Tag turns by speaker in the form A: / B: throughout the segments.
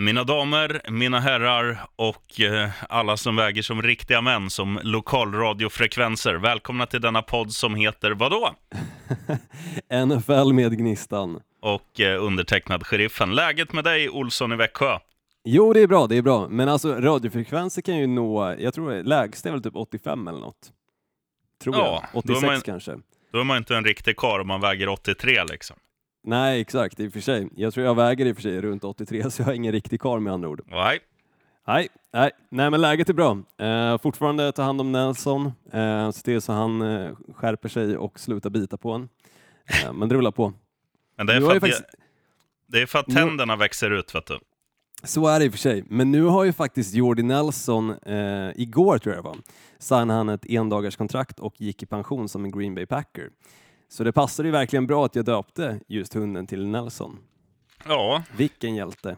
A: Mina damer, mina herrar och eh, alla som väger som riktiga män som lokalradiofrekvenser. Välkomna till denna podd som heter vadå?
B: NFL med Gnistan.
A: Och eh, undertecknad Sheriffen. Läget med dig Olsson i Växjö?
B: Jo, det är bra, det är bra. Men alltså radiofrekvenser kan ju nå, jag tror lägst är väl typ 85 eller något. Tror
A: Ja,
B: jag.
A: då är
B: 86
A: man-
B: kanske.
A: Då är man inte en riktig karl om man väger 83 liksom.
B: Nej, exakt, i och för sig. Jag tror jag väger i och för sig runt 83, så jag är ingen riktig karl med andra ord.
A: Nej.
B: Nej, nej, nej men läget är bra. Eh, fortfarande ta hand om Nelson, eh, se till så han eh, skärper sig och slutar bita på en. Eh, men det rullar på.
A: Men det är,
B: Nu
A: för
B: har
A: att,
B: faktiskt-
A: det är för att
B: Nu-
A: tänderna växer ut, vet du.
B: Så är det i och för sig, men nu har ju faktiskt Jordi Nelson, eh, igår tror jag det var, signade han ett endagarskontrakt och gick i pension som en Green Bay Packer. Så det passade ju verkligen bra att jag döpte just hunden till Nelson.
A: Ja,
B: Vilken hjälte!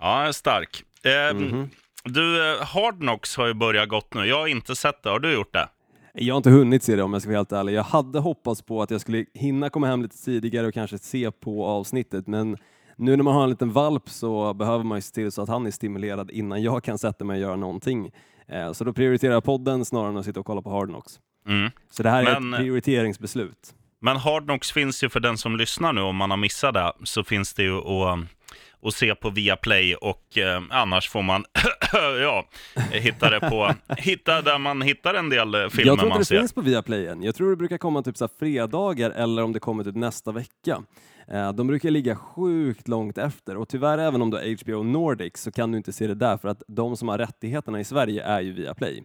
A: ja stark. Eh,
B: Mhm.
A: Du, eh, Hard Knocks har ju börjat gott nu. Jag har inte sett det. Har du gjort det?
B: Jag har inte hunnit se det om jag ska vara helt ärlig. Jag hade hoppats på att jag skulle hinna komma hem lite tidigare och kanske se på avsnittet, men nu när man har en liten valp så behöver man ju se till så att han är stimulerad innan jag kan sätta mig och göra någonting. Eh, Så då prioriterar jag podden snarare än att sitta och kolla på Hard Knocks.
A: Mm.
B: Så det här är
A: Men-
B: ett prioriteringsbeslut.
A: Men Hard Knocks finns ju för den som lyssnar nu, om man har missat det, så finns det ju att, att se på Viaplay och eh, annars får man ja, hitta det på, hitta där man hittar en del eh, filmer
B: Jag tror inte
A: man
B: det
A: ser.
B: finns på Viaplay än. Jag tror det brukar komma typ så fredagar eller om det kommer typ nästa vecka. Eh, De brukar ligga sjukt långt efter och tyvärr även om du har HBO Nordic så kan du inte se det där för att de som har rättigheterna i Sverige är ju Viaplay.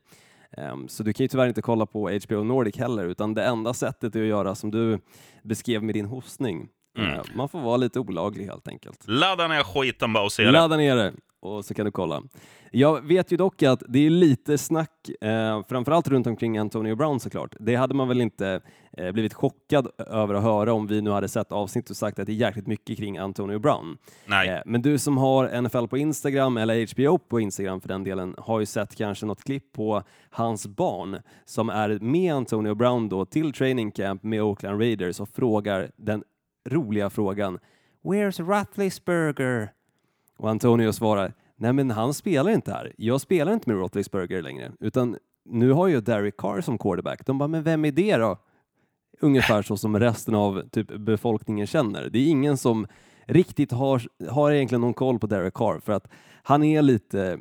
B: Ehm, Så du kan ju tyvärr inte kolla på HBO Nordic heller utan det enda sättet är att göra som du beskrev med din hostning.
A: Mm.
B: Eh, Man får vara lite olaglig helt enkelt.
A: Ladda ner skiten bara och se det.
B: Ladda ner det och så kan du kolla. Jag vet ju dock att det är lite snack, eh, framförallt runt omkring Antonio Brown såklart. Det hade man väl inte eh, blivit chockad över att höra om vi nu hade sett avsnitt och sagt att det är jäkligt mycket kring Antonio Brown.
A: Nej.
B: Eh, men du som har NFL på Instagram eller HBO på Instagram för den delen har ju sett kanske något klipp på hans barn som är med Antonio Brown då till training camp med Oakland Raiders och frågar den roliga frågan Where's Roethlisberger? Och Antonio svarar Nej men han spelar inte här. Jag spelar inte med Roethlisberger längre utan nu har jag Derek Carr som quarterback. De bara, men vem är det då? Ungefär så som resten av typ, befolkningen känner. Det är ingen som riktigt har, har egentligen någon koll på Derek Carr för att han är lite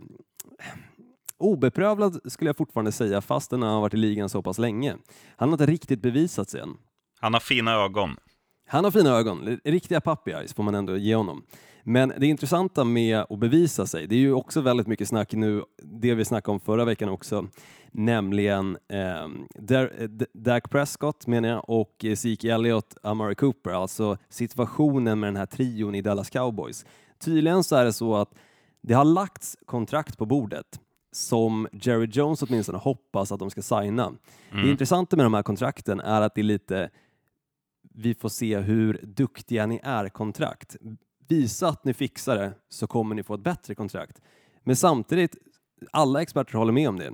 B: obeprövad skulle jag fortfarande säga fastän han har varit i ligan så pass länge. Han har inte riktigt bevisat sig än.
A: Han har fina ögon.
B: Han har fina ögon, riktiga puppy eyes får man ändå ge honom. Men det intressanta med att bevisa sig, det är ju också väldigt mycket snack nu, det vi snackade om förra veckan också, nämligen eh, Dar- D- Dak Prescott menar jag och eh, Zeke Elliott, Amari Cooper, alltså situationen med den här trion i Dallas Cowboys. Tydligen så är det så att det har lagts kontrakt på bordet som Jerry Jones åtminstone hoppas att de ska signa. Det
A: Mm.
B: intressanta med de här kontrakten är att det är lite vi får se hur duktiga ni är kontrakt. Visa att ni fixar det så kommer ni få ett bättre kontrakt. Men samtidigt, alla experter håller med om det.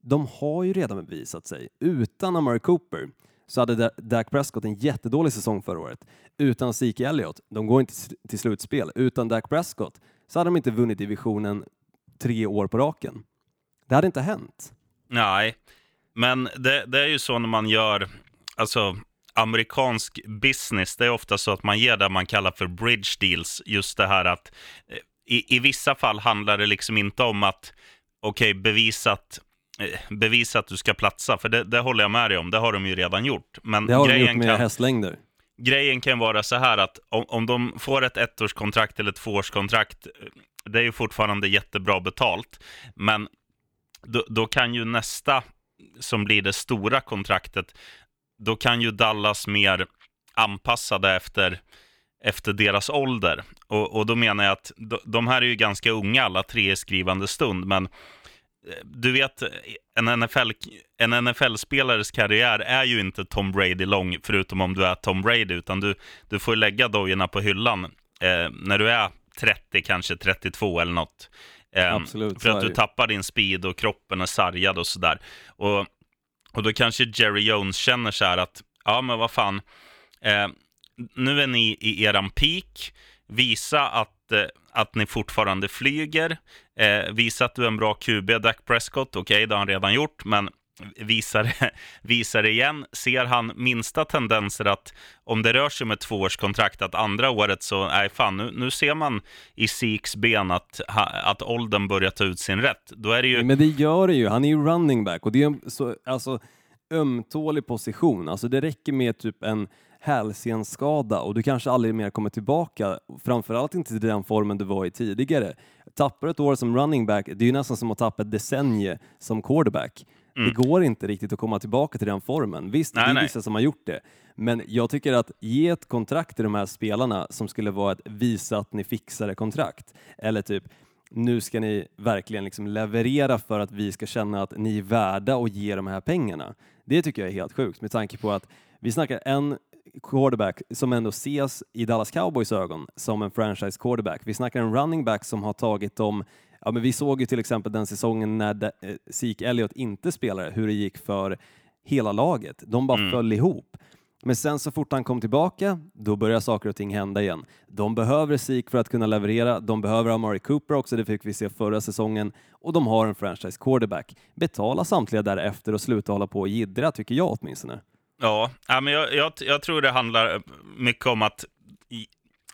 B: De har ju redan bevisat sig. Utan Amari Cooper så hade Dak Prescott en jättedålig säsong förra året. Utan Zeke Elliott, de går inte till slutspel. Utan Dak Prescott så hade de inte vunnit divisionen tre år på raken. Det hade inte hänt.
A: Nej, men det, det är ju så när man gör, alltså amerikansk business, det är ofta så att man ger det man kallar för bridge deals. Just det här att eh, i, i vissa fall handlar det liksom inte om att, okej, bevisa att eh, bevisa att du ska platsa, för det, det håller jag med dig om, det har de ju redan gjort. Men
B: Det har de
A: grejen
B: gjort med
A: kan,
B: hästlängder.
A: grejen kan vara så här att om, om de får ett ettårskontrakt eller ett tvåårskontrakt, eh, det är ju fortfarande jättebra betalt, men då, då kan ju nästa, som blir det stora kontraktet, då kan ju Dallas mer anpassa det efter, efter deras ålder. Och, och då menar jag att de, de här är ju ganska unga alla tre i skrivande stund, men eh, du vet, en, NFL, en NFL-spelares karriär är ju inte Tom Brady lång, förutom om du är Tom Brady, utan du, du får lägga dojorna på hyllan eh, när du är 30, kanske 32 eller något. Eh,
B: Absolut,
A: För att du tappar din speed och kroppen är sargad och sådär. Och, och då kanske Jerry Jones känner så här att, ja men vad fan, eh, nu är ni i eran peak, visa att, eh, att ni fortfarande flyger. Eh, visa att du är en bra QB, Dak Prescott. Okej, okay, det har han redan gjort, men visar, visar igen. Ser han minsta tendenser att om det rör sig om ett tvåårskontrakt, att andra året så, nej fan, nu, nu ser man i Siks ben att, att åldern börjar ta ut sin rätt. Då är det ju...
B: Men det gör det ju, han är ju running back och det är en så, alltså, ömtålig position. Alltså det räcker med typ en hälsenskada och du kanske aldrig mer kommer tillbaka, framförallt inte till den formen du var i tidigare. Tappar ett år som running back, det är ju nästan som att tappa ett decennium som quarterback. Mm. Det går inte riktigt att komma tillbaka till den formen. Visst, nej, det är vissa som har gjort det, men jag tycker att ge ett kontrakt till de här spelarna som skulle vara ett visa att ni fixar det kontrakt. Eller typ, nu ska ni verkligen liksom leverera för att vi ska känna att ni är värda att ge de här pengarna. Det tycker jag är helt sjukt med tanke på att vi snackar en quarterback som ändå ses i Dallas Cowboys ögon som en franchise quarterback. Vi snackar en running back som har tagit dem Ja, men vi såg ju till exempel den säsongen när eh, Zeke Elliott inte spelade, hur det gick för hela laget. De bara mm. föll ihop. Men sen så fort han kom tillbaka, då börjar saker och ting hända igen. De behöver Zeke för att kunna leverera, de behöver Amari Cooper också, det fick vi se förra säsongen, och de har en franchise quarterback. Betala samtliga därefter och sluta hålla på och jiddra, tycker jag åtminstone.
A: Ja, men jag, jag, jag tror det handlar mycket om att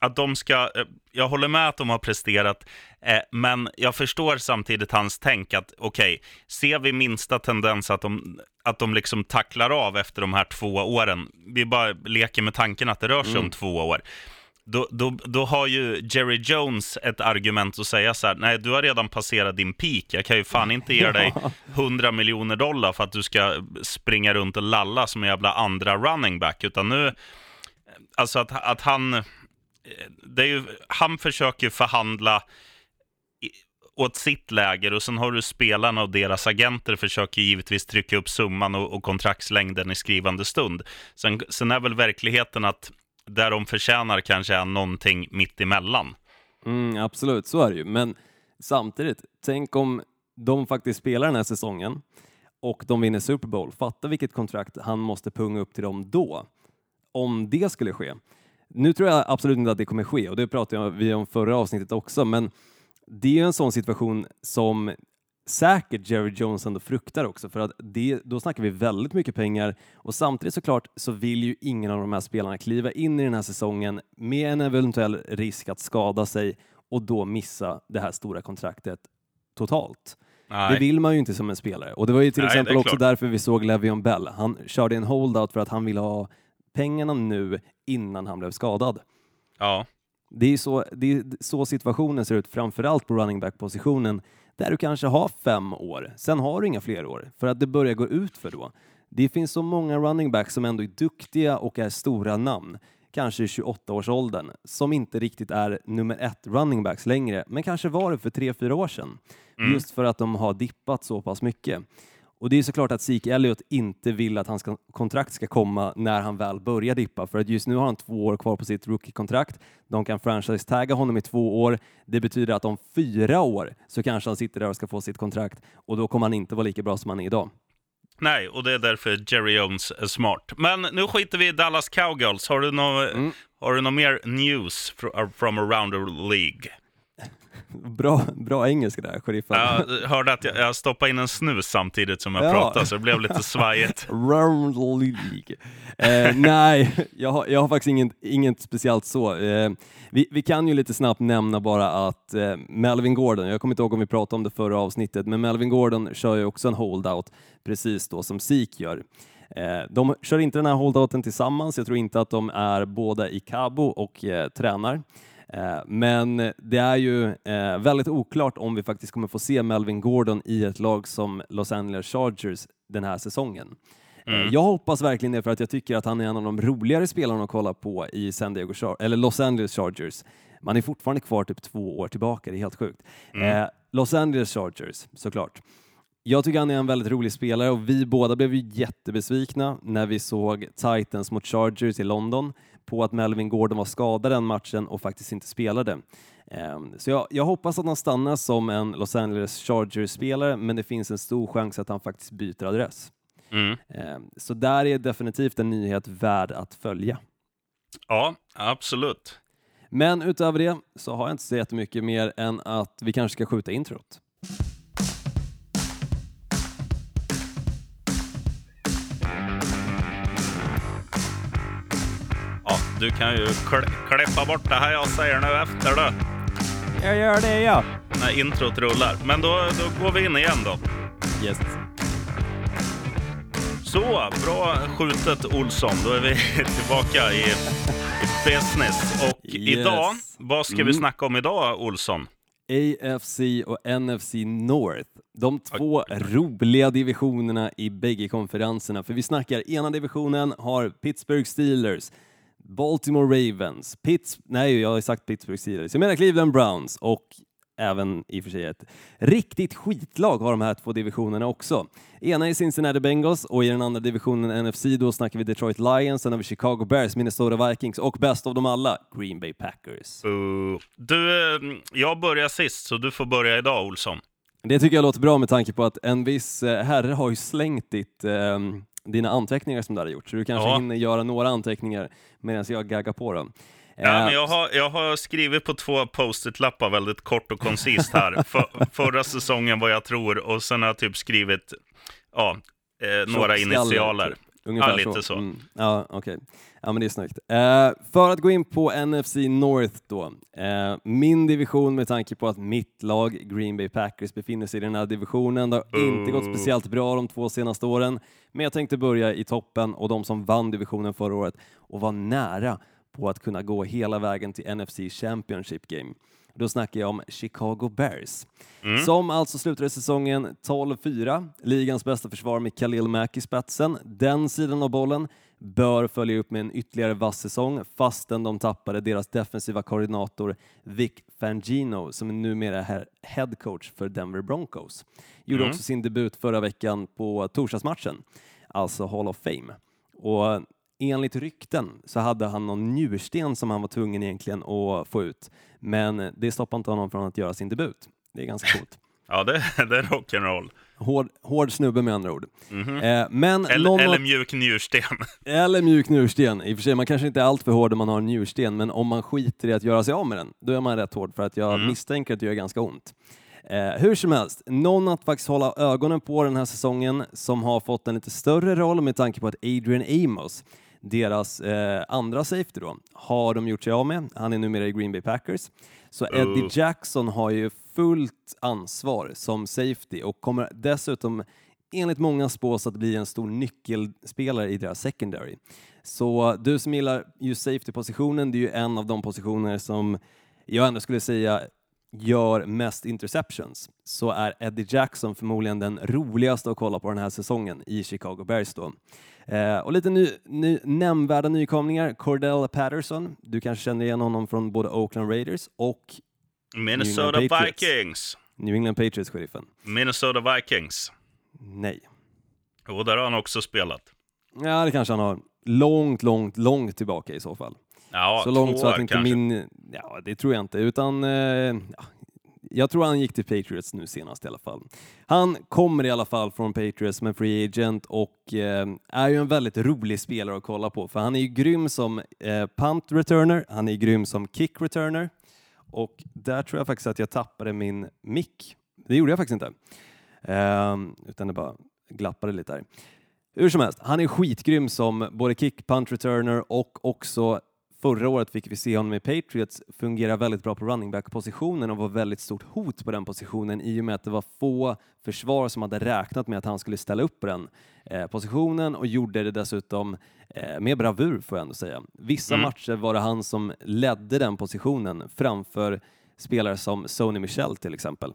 A: att de ska, eh, jag håller med att de har presterat, eh, men jag förstår samtidigt hans tänk att okej, okay, ser vi minsta tendens att de, att de liksom tacklar av efter de här två åren, vi bara leker med tanken att det rör sig mm. om två år, då, då, då har ju Jerry Jones ett argument att säga så här, nej du har redan passerat din peak, jag kan ju fan inte ge dig 100 miljoner dollar för att du ska springa runt och lalla som en jävla andra running back, utan nu, alltså att, att han det är ju, han försöker förhandla åt sitt läger och sen har du spelarna och deras agenter försöker givetvis trycka upp summan och, och kontraktslängden i skrivande stund. Sen, sen är väl verkligheten att där de förtjänar kanske är någonting mitt emellan.
B: Mm, absolut, så är det ju. Men samtidigt, tänk om de faktiskt spelar den här säsongen och de vinner Super Bowl. Fatta vilket kontrakt han måste punga upp till dem då. Om det skulle ske. Nu tror jag absolut inte att det kommer ske och det pratade vi om förra avsnittet också, men det är en sån situation som säkert Jerry Jones ändå fruktar också för att det, då snackar vi väldigt mycket pengar och samtidigt såklart så vill ju ingen av de här spelarna kliva in i den här säsongen med en eventuell risk att skada sig och då missa det här stora kontraktet totalt. Nej. Det vill man ju inte som en spelare och det var ju till Nej, exempel också därför vi såg Levion Bell. Han körde en holdout för att han ville ha pengarna nu innan han blev skadad.
A: Ja.
B: Det är så, det är så situationen ser ut, framförallt på running back-positionen, där du kanske har fem år, sen har du inga fler år, för att det börjar gå ut för då. Det finns så många running backs som ändå är duktiga och är stora namn, kanske i 28-årsåldern, som inte riktigt är nummer ett running backs längre, men kanske var det för tre, fyra år sedan. Mm. Just för att de har dippat så pass mycket. Och det är såklart att Zeke Elliott inte vill att hans kontrakt ska komma när han väl börjar dippa, för att just nu har han två år kvar på sitt rookie-kontrakt. De kan franchise-tagga honom i två år. Det betyder att om fyra år så kanske han sitter där och ska få sitt kontrakt och då kommer han inte vara lika bra som han är idag.
A: Nej, och det är därför Jerry Jones är smart. Men nu skiter vi i Dallas Cowgirls. Har du något mm. Har mer news from around the League?
B: Bra, bra engelska där, sheriffen.
A: Jag hörde att jag, jag stoppade in en snus samtidigt som jag ja. pratade, så det blev lite svajigt.
B: Round League. Eh, nej, jag har, jag har faktiskt inget, inget speciellt så. Eh, vi, vi, kan ju lite snabbt nämna bara att eh, Melvin Gordon, jag kommer inte ihåg om vi pratade om det förra avsnittet, men Melvin Gordon kör ju också en holdout, precis då som Sik gör. Eh, de kör inte den här holdouten tillsammans, jag tror inte att de är båda i Cabo och eh, tränar. Eh, men det är ju eh, väldigt oklart om vi faktiskt kommer få se Melvin Gordon i ett lag som Los Angeles Chargers den här säsongen. Eh, mm. Jag hoppas verkligen det för att jag tycker att han är en av de roligare spelarna att kolla på i San Diego Char eller Los Angeles Chargers. Man är fortfarande kvar typ två år tillbaka, det är helt sjukt. Mm. Los Angeles Chargers, såklart. Jag tycker han är en väldigt rolig spelare och vi båda blev ju jättebesvikna när vi såg Titans mot Chargers i London på att Melvin Gordon var skadad den matchen och faktiskt inte spelade. Ehm, så jag, jag, hoppas att han stannar som en Los Angeles Chargers-spelare, men det finns en stor chans att han faktiskt byter adress. Mm. Ehm, så där är definitivt en nyhet värd att följa.
A: Ja, absolut.
B: Men utöver det så har jag inte så jättemycket mer än att vi kanske ska skjuta introt.
A: Du kan ju kl- klippa bort det här jag säger nu efter då.
B: Jag gör det ja!
A: När introt rullar. Men då, då går vi in igen då.
B: Yes.
A: Så, bra skjutet Olsson. Då är vi tillbaka i, i business. Och
B: Yes.
A: idag, vad ska vi
B: Mm.
A: snacka om idag Olsson?
B: AFC och NFC North. De två roliga divisionerna i bägge konferenserna. För vi snackar ena divisionen har Pittsburgh Steelers, Baltimore Ravens, Pitts... Nej, jag har sagt Pittsburgh Steelers. Jag menar Cleveland Browns och även i och för sig ett riktigt skitlag har de här två divisionerna också. Ena är Cincinnati Bengals och i den andra divisionen NFC då snackar vi Detroit Lions, sen har vi Chicago Bears, Minnesota Vikings och bäst av dem alla, Green Bay Packers.
A: Uh, du, eh, jag börjar sist, så du får börja idag Olsson.
B: Det tycker jag låter bra med tanke på att en viss eh, herre har ju slängt ditt, ehm, dina anteckningar som du hade gjort, så du kanske
A: Ja.
B: hinner göra några anteckningar medan jag gaggar på dem.
A: Ja,
B: Eh,
A: men jag, har, jag har skrivit på två post-it-lappar väldigt kort och koncist här. För, förra säsongen vad jag tror och sen har jag typ skrivit ja, eh, några initialer.
B: typ. Ungefär
A: Ja, lite så.
B: Mm. Ja, okej. Ja, men det är snyggt. Eh, för att gå in på NFC North då. Eh, min division med tanke på att mitt lag, Green Bay Packers, befinner sig i den här divisionen. Det har inte gått
A: Oh.
B: speciellt bra de två senaste åren, men jag tänkte börja i toppen och de som vann divisionen förra året och var nära på att kunna gå hela vägen till NFC Championship Game. Då snackar jag om Chicago Bears,
A: Mm.
B: som alltså slutade säsongen 12-4, ligans bästa försvar med Khalil Mack i spetsen. Den sidan av bollen bör följa upp med en ytterligare vass säsong fastän de tappade deras defensiva koordinator Vic Fangino som är numera är head coach för Denver Broncos. Gjorde
A: Mm.
B: också sin debut förra veckan på torsdagsmatchen, alltså Hall of Fame. Och enligt rykten så hade han någon njursten som han var tvungen egentligen att få ut, men det stoppade inte honom från att göra sin debut. Det är ganska coolt.
A: Ja, det, det är rock'n'roll.
B: Hård, hård snubbe med andra ord.
A: Mhm.
B: Eh, men
A: Eller,
B: någon
A: eller mjuk njursten.
B: eller mjuk njursten. I och för sig, man kanske inte är allt för hård om man har en njursten, men om man skiter i att göra sig av med den, då är man rätt hård för att jag
A: Mm.
B: misstänker att det gör ganska ont. Eh, hur som helst, någon att faktiskt hålla ögonen på den här säsongen som har fått en lite större roll med tanke på att Adrian Amos, deras eh, andra safety då, har de gjort sig av med. Han är numera i Green Bay Packers. Så Eddie
A: Oh.
B: Jackson har ju fullt ansvar som safety och kommer dessutom enligt många spås att bli en stor nyckelspelare i deras secondary. Så du som gillar just safety-positionen, det är ju en av de positioner som jag ändå skulle säga gör mest interceptions, så är Eddie Jackson förmodligen den roligaste att kolla på den här säsongen i Chicago Bears då. Eh, och lite ny, ny, nämnvärda nykomlingar, Cordell Patterson, du kanske känner igen honom från både Oakland Raiders och
A: Minnesota
B: New England Patriots.
A: Vikings.
B: New England Patriots-sheriffen.
A: Minnesota Vikings.
B: Nej.
A: Och där har han också spelat.
B: Ja, det kanske han har. Långt, långt, långt tillbaka i så fall.
A: Ja,
B: så långt så att inte
A: kanske.
B: min... Ja, det tror jag inte, utan... Eh, ja, jag tror han gick till Patriots nu senast i alla fall. Han kommer i alla fall från Patriots som en free agent och eh, är ju en väldigt rolig spelare att kolla på, för han är ju grym som eh, punt returner, han är grym som kick returner och där tror jag faktiskt att jag tappade min mick. Det gjorde jag faktiskt inte, eh, utan det bara glappade lite där. Hur som helst, han är skitgrym som både kick, punt returner och också förra året fick vi se honom i Patriots fungera väldigt bra på running back-positionen och var väldigt stort hot på den positionen i och med att det var få försvar som hade räknat med att han skulle ställa upp på den eh, positionen och gjorde det dessutom eh, med bravur får jag ändå säga. Vissa
A: Mm.
B: matcher var det han som ledde den positionen framför spelare som Sony Michel till exempel.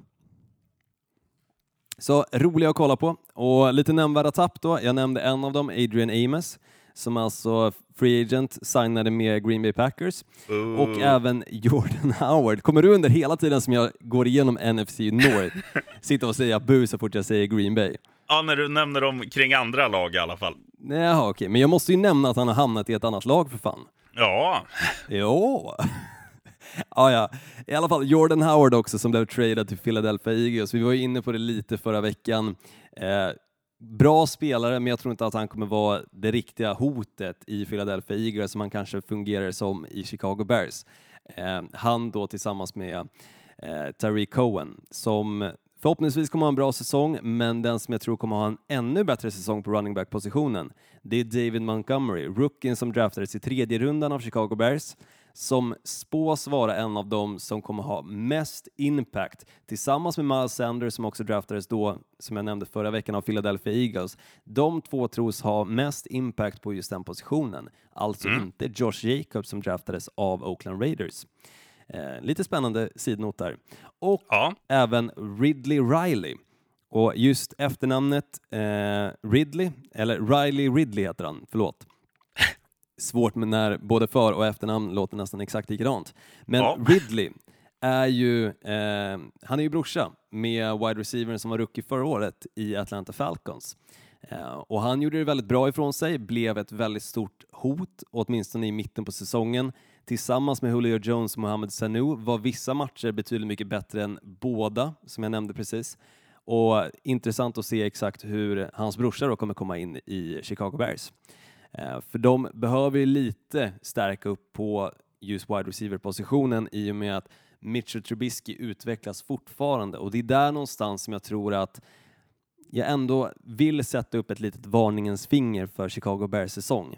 B: Så roliga att kolla på. Och lite nämnvärda tapp då. Jag nämnde en av dem, Adrian Amos, som alltså free agent signade med Green Bay Packers.
A: Oh.
B: Och även Jordan Howard. Kommer du under hela tiden som jag går igenom NFC North sitta och säga bu så fort jag säger Green Bay?
A: Ja, när du nämner dem kring andra lag i alla fall.
B: Jaha, okej, men jag måste ju nämna att han har hamnat i ett annat lag för fan.
A: Ja,
B: Jo. ja, ja. I alla fall Jordan Howard också som blev tradad till Philadelphia Eagles. Vi var ju inne på det lite förra veckan. Eh, bra spelare, men jag tror inte att han kommer vara det riktiga hotet i Philadelphia Eagles som han kanske fungerar som i Chicago Bears. Eh, han då tillsammans med eh, Tariq Cohen som förhoppningsvis kommer ha en bra säsong, men den som jag tror kommer ha en ännu bättre säsong på running back-positionen, det är David Montgomery, rookien som draftades i tredje rundan av Chicago Bears som spås vara en av dem som kommer ha mest impact tillsammans med Miles Sanders som också draftades då, som jag nämnde förra veckan, av Philadelphia Eagles. De två tros ha mest impact på just den positionen, alltså mm. inte Josh Jacobs som draftades av Oakland Raiders. Eh, lite spännande sidnot där. Och ja. även Ridley Riley. Och just efternamnet eh, Ridley, eller Riley Ridley heter han, förlåt svårt med när både för och efternamn låter nästan exakt likadant. Men ja. Ridley är ju, eh, han är ju brorsa med wide receivern som var rookie förra året i Atlanta Falcons. Eh, och han gjorde det väldigt bra ifrån sig, blev ett väldigt stort hot, åtminstone i mitten på säsongen. Tillsammans med Julio Jones och Mohamed Sanu var vissa matcher betydligt mycket bättre än båda, som jag nämnde precis. Och intressant att se exakt hur hans brorsa då kommer komma in i Chicago Bears. Eh, för de behöver ju lite stärka upp på just wide receiver-positionen i och med att Mitchell Trubisky utvecklas fortfarande och det är där någonstans som jag tror att jag ändå vill sätta upp ett litet varningens finger för Chicago Bears säsong.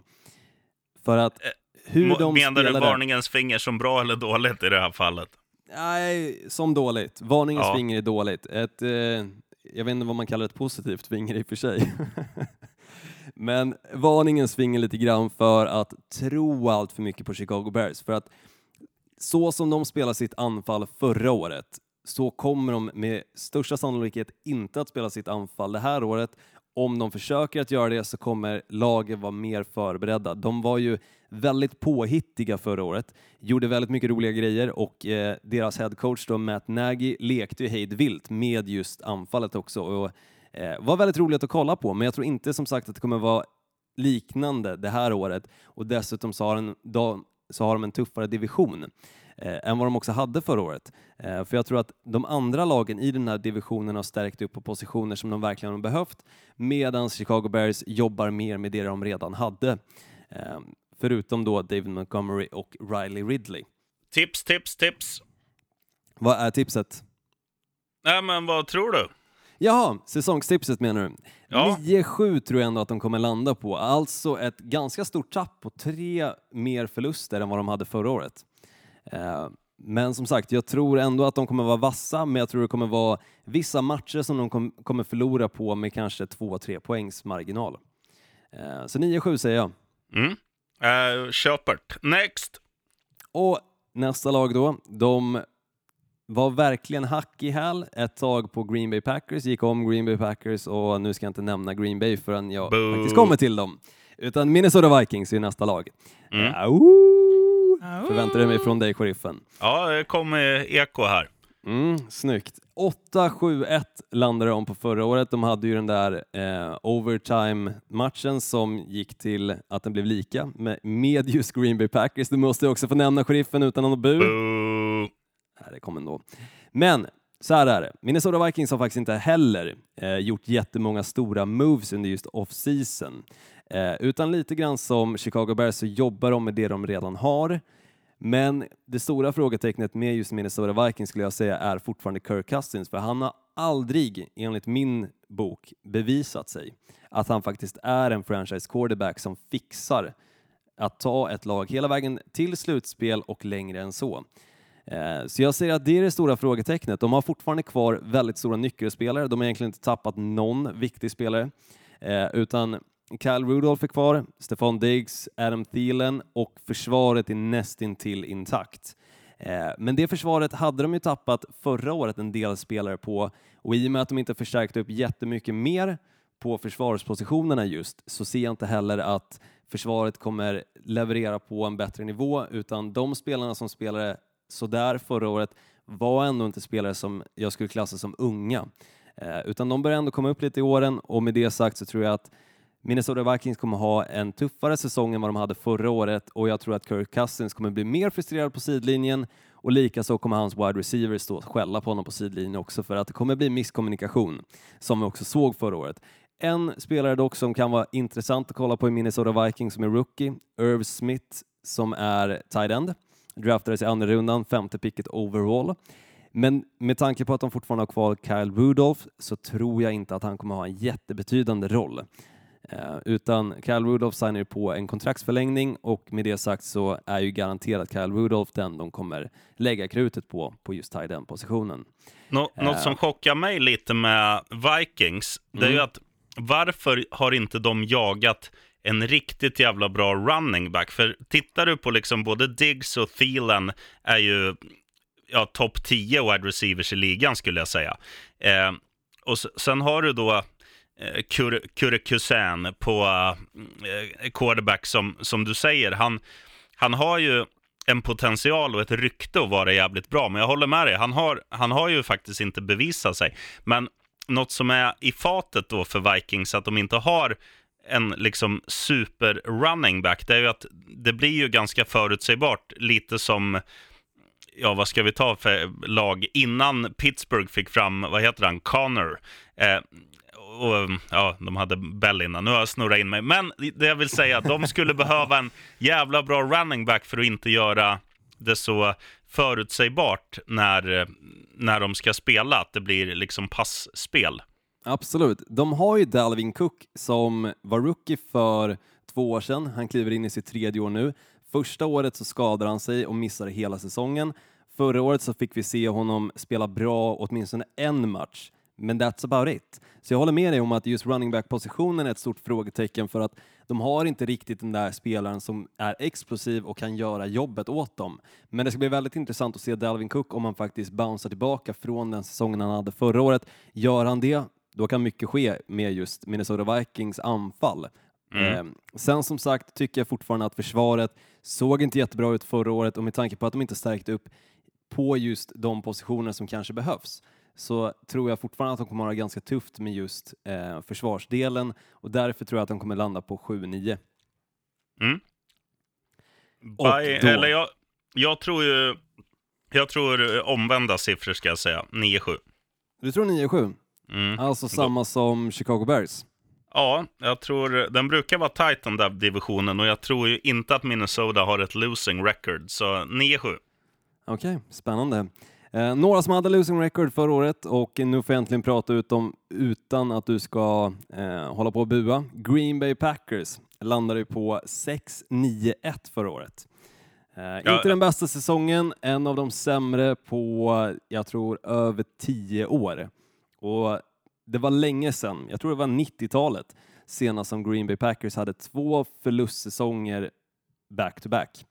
B: För att eh, hur de
A: Menar du varningens finger som bra eller dåligt i det här fallet?
B: Nej, som dåligt. Varningens ja. finger är dåligt. Ett, eh, jag vet inte vad man kallar ett positivt finger i och för sig. Men varningen svingar lite grann för att tro allt för mycket på Chicago Bears. För att så som de spelade sitt anfall förra året så kommer de med största sannolikhet inte att spela sitt anfall det här året. Om de försöker att göra det så kommer laget vara mer förberedda. De var ju väldigt påhittiga förra året, gjorde väldigt mycket roliga grejer och eh, deras headcoach Matt Nagy lekte ju hejdvilt med just anfallet också. Och Eh, var väldigt roligt att kolla på, men jag tror inte som sagt att det kommer vara liknande det här året och dessutom så har, en, då, så har de en tuffare division eh, än vad de också hade förra året. Eh, för jag tror att de andra lagen i den här divisionen har stärkt upp på positioner som de verkligen har behövt medan Chicago Bears jobbar mer med det de redan hade. Eh, förutom då David Montgomery och Riley Ridley.
A: Tips, tips, tips!
B: Vad är tipset?
A: Nej, men vad tror du?
B: Jaha, säsongstipset menar du? Ja. 9-7 tror jag ändå att de kommer landa på, alltså ett ganska stort tapp på tre mer förluster än vad de hade förra året. Eh, men som sagt, jag tror ändå att de kommer vara vassa, men jag tror det kommer vara vissa matcher som de kommer förlora på med kanske 2-3 poängs marginal. Eh, så 9-7 säger jag.
A: Mm. Uh, köpert. Next!
B: Och nästa lag då, de var verkligen hack i häl ett tag på Green Bay Packers, gick om Green Bay Packers och nu ska jag inte nämna Green Bay förrän jag Boo. faktiskt kommer till dem. Utan Minnesota Vikings är nästa lag. Mm. Au! Förväntar du mig från dig, sheriffen?
A: Ja, det kom eko här.
B: Mm, snyggt. 8-7-1 landade de på förra året. De hade ju den där eh, overtime-matchen som gick till att den blev lika med, med just Green Bay Packers. Du måste också få nämna sheriffen utan någon bu.
A: Boo.
B: Nej, det kommer ändå. Men så här är det, Minnesota Vikings har faktiskt inte heller eh, gjort jättemånga stora moves under just off-season, eh, utan lite grann som Chicago Bears så jobbar de med det de redan har. Men det stora frågetecknet med just Minnesota Vikings skulle jag säga är fortfarande Kirk Cousins, för han har aldrig, enligt min bok, bevisat sig att han faktiskt är en franchise quarterback som fixar att ta ett lag hela vägen till slutspel och längre än så. Eh, så jag säger att det är det stora frågetecknet. De har fortfarande kvar väldigt stora nyckelspelare. De har egentligen inte tappat någon viktig spelare, eh, utan Kyle Rudolph är kvar, Stefan Diggs, Adam Thielen och försvaret är nästintill intakt. Eh, men det försvaret hade de ju tappat förra året en del spelare på och i och med att de inte förstärkte upp jättemycket mer på försvarspositionerna just så ser jag inte heller att försvaret kommer leverera på en bättre nivå utan de spelarna som spelade sådär förra året var ändå inte spelare som jag skulle klassa som unga. Eh, utan de börjar ändå komma upp lite i åren och med det sagt så tror jag att Minnesota Vikings kommer ha en tuffare säsong än vad de hade förra året och jag tror att Kirk Cousins kommer bli mer frustrerad på sidlinjen och likaså kommer hans wide receivers stå och skälla på honom på sidlinjen också för att det kommer bli misskommunikation som vi också såg förra året. En spelare dock som kan vara intressant att kolla på i Minnesota Vikings som är rookie, Irv Smith som är tight end draftades i andra rundan, femte picket overall. Men med tanke på att de fortfarande har kvar Kyle Rudolph så tror jag inte att han kommer ha en jättebetydande roll. Eh, utan Kyle Rudolph signar på en kontraktsförlängning och med det sagt så är ju garanterat Kyle Rudolph den de kommer lägga krutet på, på just tight end positionen.
A: Nå uh, något som chockar mig lite med Vikings, det är ju mm. att varför har inte de jagat en riktigt jävla bra running back? För tittar du på liksom både Diggs och Thielen är ju ja, topp 10 wide receivers i ligan skulle jag säga. Eh, och sen har du då eh, Kure Kusen på eh, eh, quarterback som, som du säger. Han, han har ju en potential och ett rykte att vara jävligt bra, men jag håller med dig. Han har, han har ju faktiskt inte bevisat sig. Men något som är i fatet då för Vikings, att de inte har en liksom super running back, det är ju att det blir ju ganska förutsägbart, lite som ja, vad ska vi ta för lag innan Pittsburgh fick fram, vad heter han, Connor. Eh, och, ja, de hade Bell innan. Nu har jag snurrat in mig. Men det jag vill säga, de skulle behöva en jävla bra running back för att inte göra det så förutsägbart när, när de ska spela, att det blir liksom passspel.
B: Absolut. De har ju Dalvin Cook som var rookie för två år sedan. Han kliver in i sitt tredje år nu. Första året så skadade han sig och missade hela säsongen. Förra året så fick vi se honom spela bra åtminstone en match, men that's about it. Så jag håller med dig om att just running back-positionen är ett stort frågetecken för att de har inte riktigt den där spelaren som är explosiv och kan göra jobbet åt dem. Men det ska bli väldigt intressant att se Dalvin Cook om han faktiskt bouncear tillbaka från den säsongen han hade förra året. Gör han det, då kan mycket ske med just Minnesota Vikings anfall. Mm. Eh, sen som sagt tycker jag fortfarande att försvaret såg inte jättebra ut förra året och med tanke på att de inte stärkte upp på just de positioner som kanske behövs så tror jag fortfarande att de kommer att ha ganska tufft med just eh, försvarsdelen och därför tror jag att de kommer landa på 7-9.
A: Mm. By, eller jag, jag tror ju jag tror omvända siffror ska jag säga, 9-7.
B: Du tror 9-7? Mm. Alltså samma som Chicago Bears?
A: Ja, jag tror den brukar vara tight den där divisionen och jag tror ju inte att Minnesota har ett losing record, så 9-7. Okej,
B: okay, spännande. Eh, några som hade losing record förra året och nu får jag äntligen prata ut dem utan att du ska eh, hålla på och bua. Green Bay Packers landade ju på 6-9-1 förra året. Eh, ja. Inte den bästa säsongen, en av de sämre på, jag tror, över tio år. Och det var länge sedan, jag tror det var 90-talet, senast som Green Bay Packers hade två förlustsäsonger back-to-back.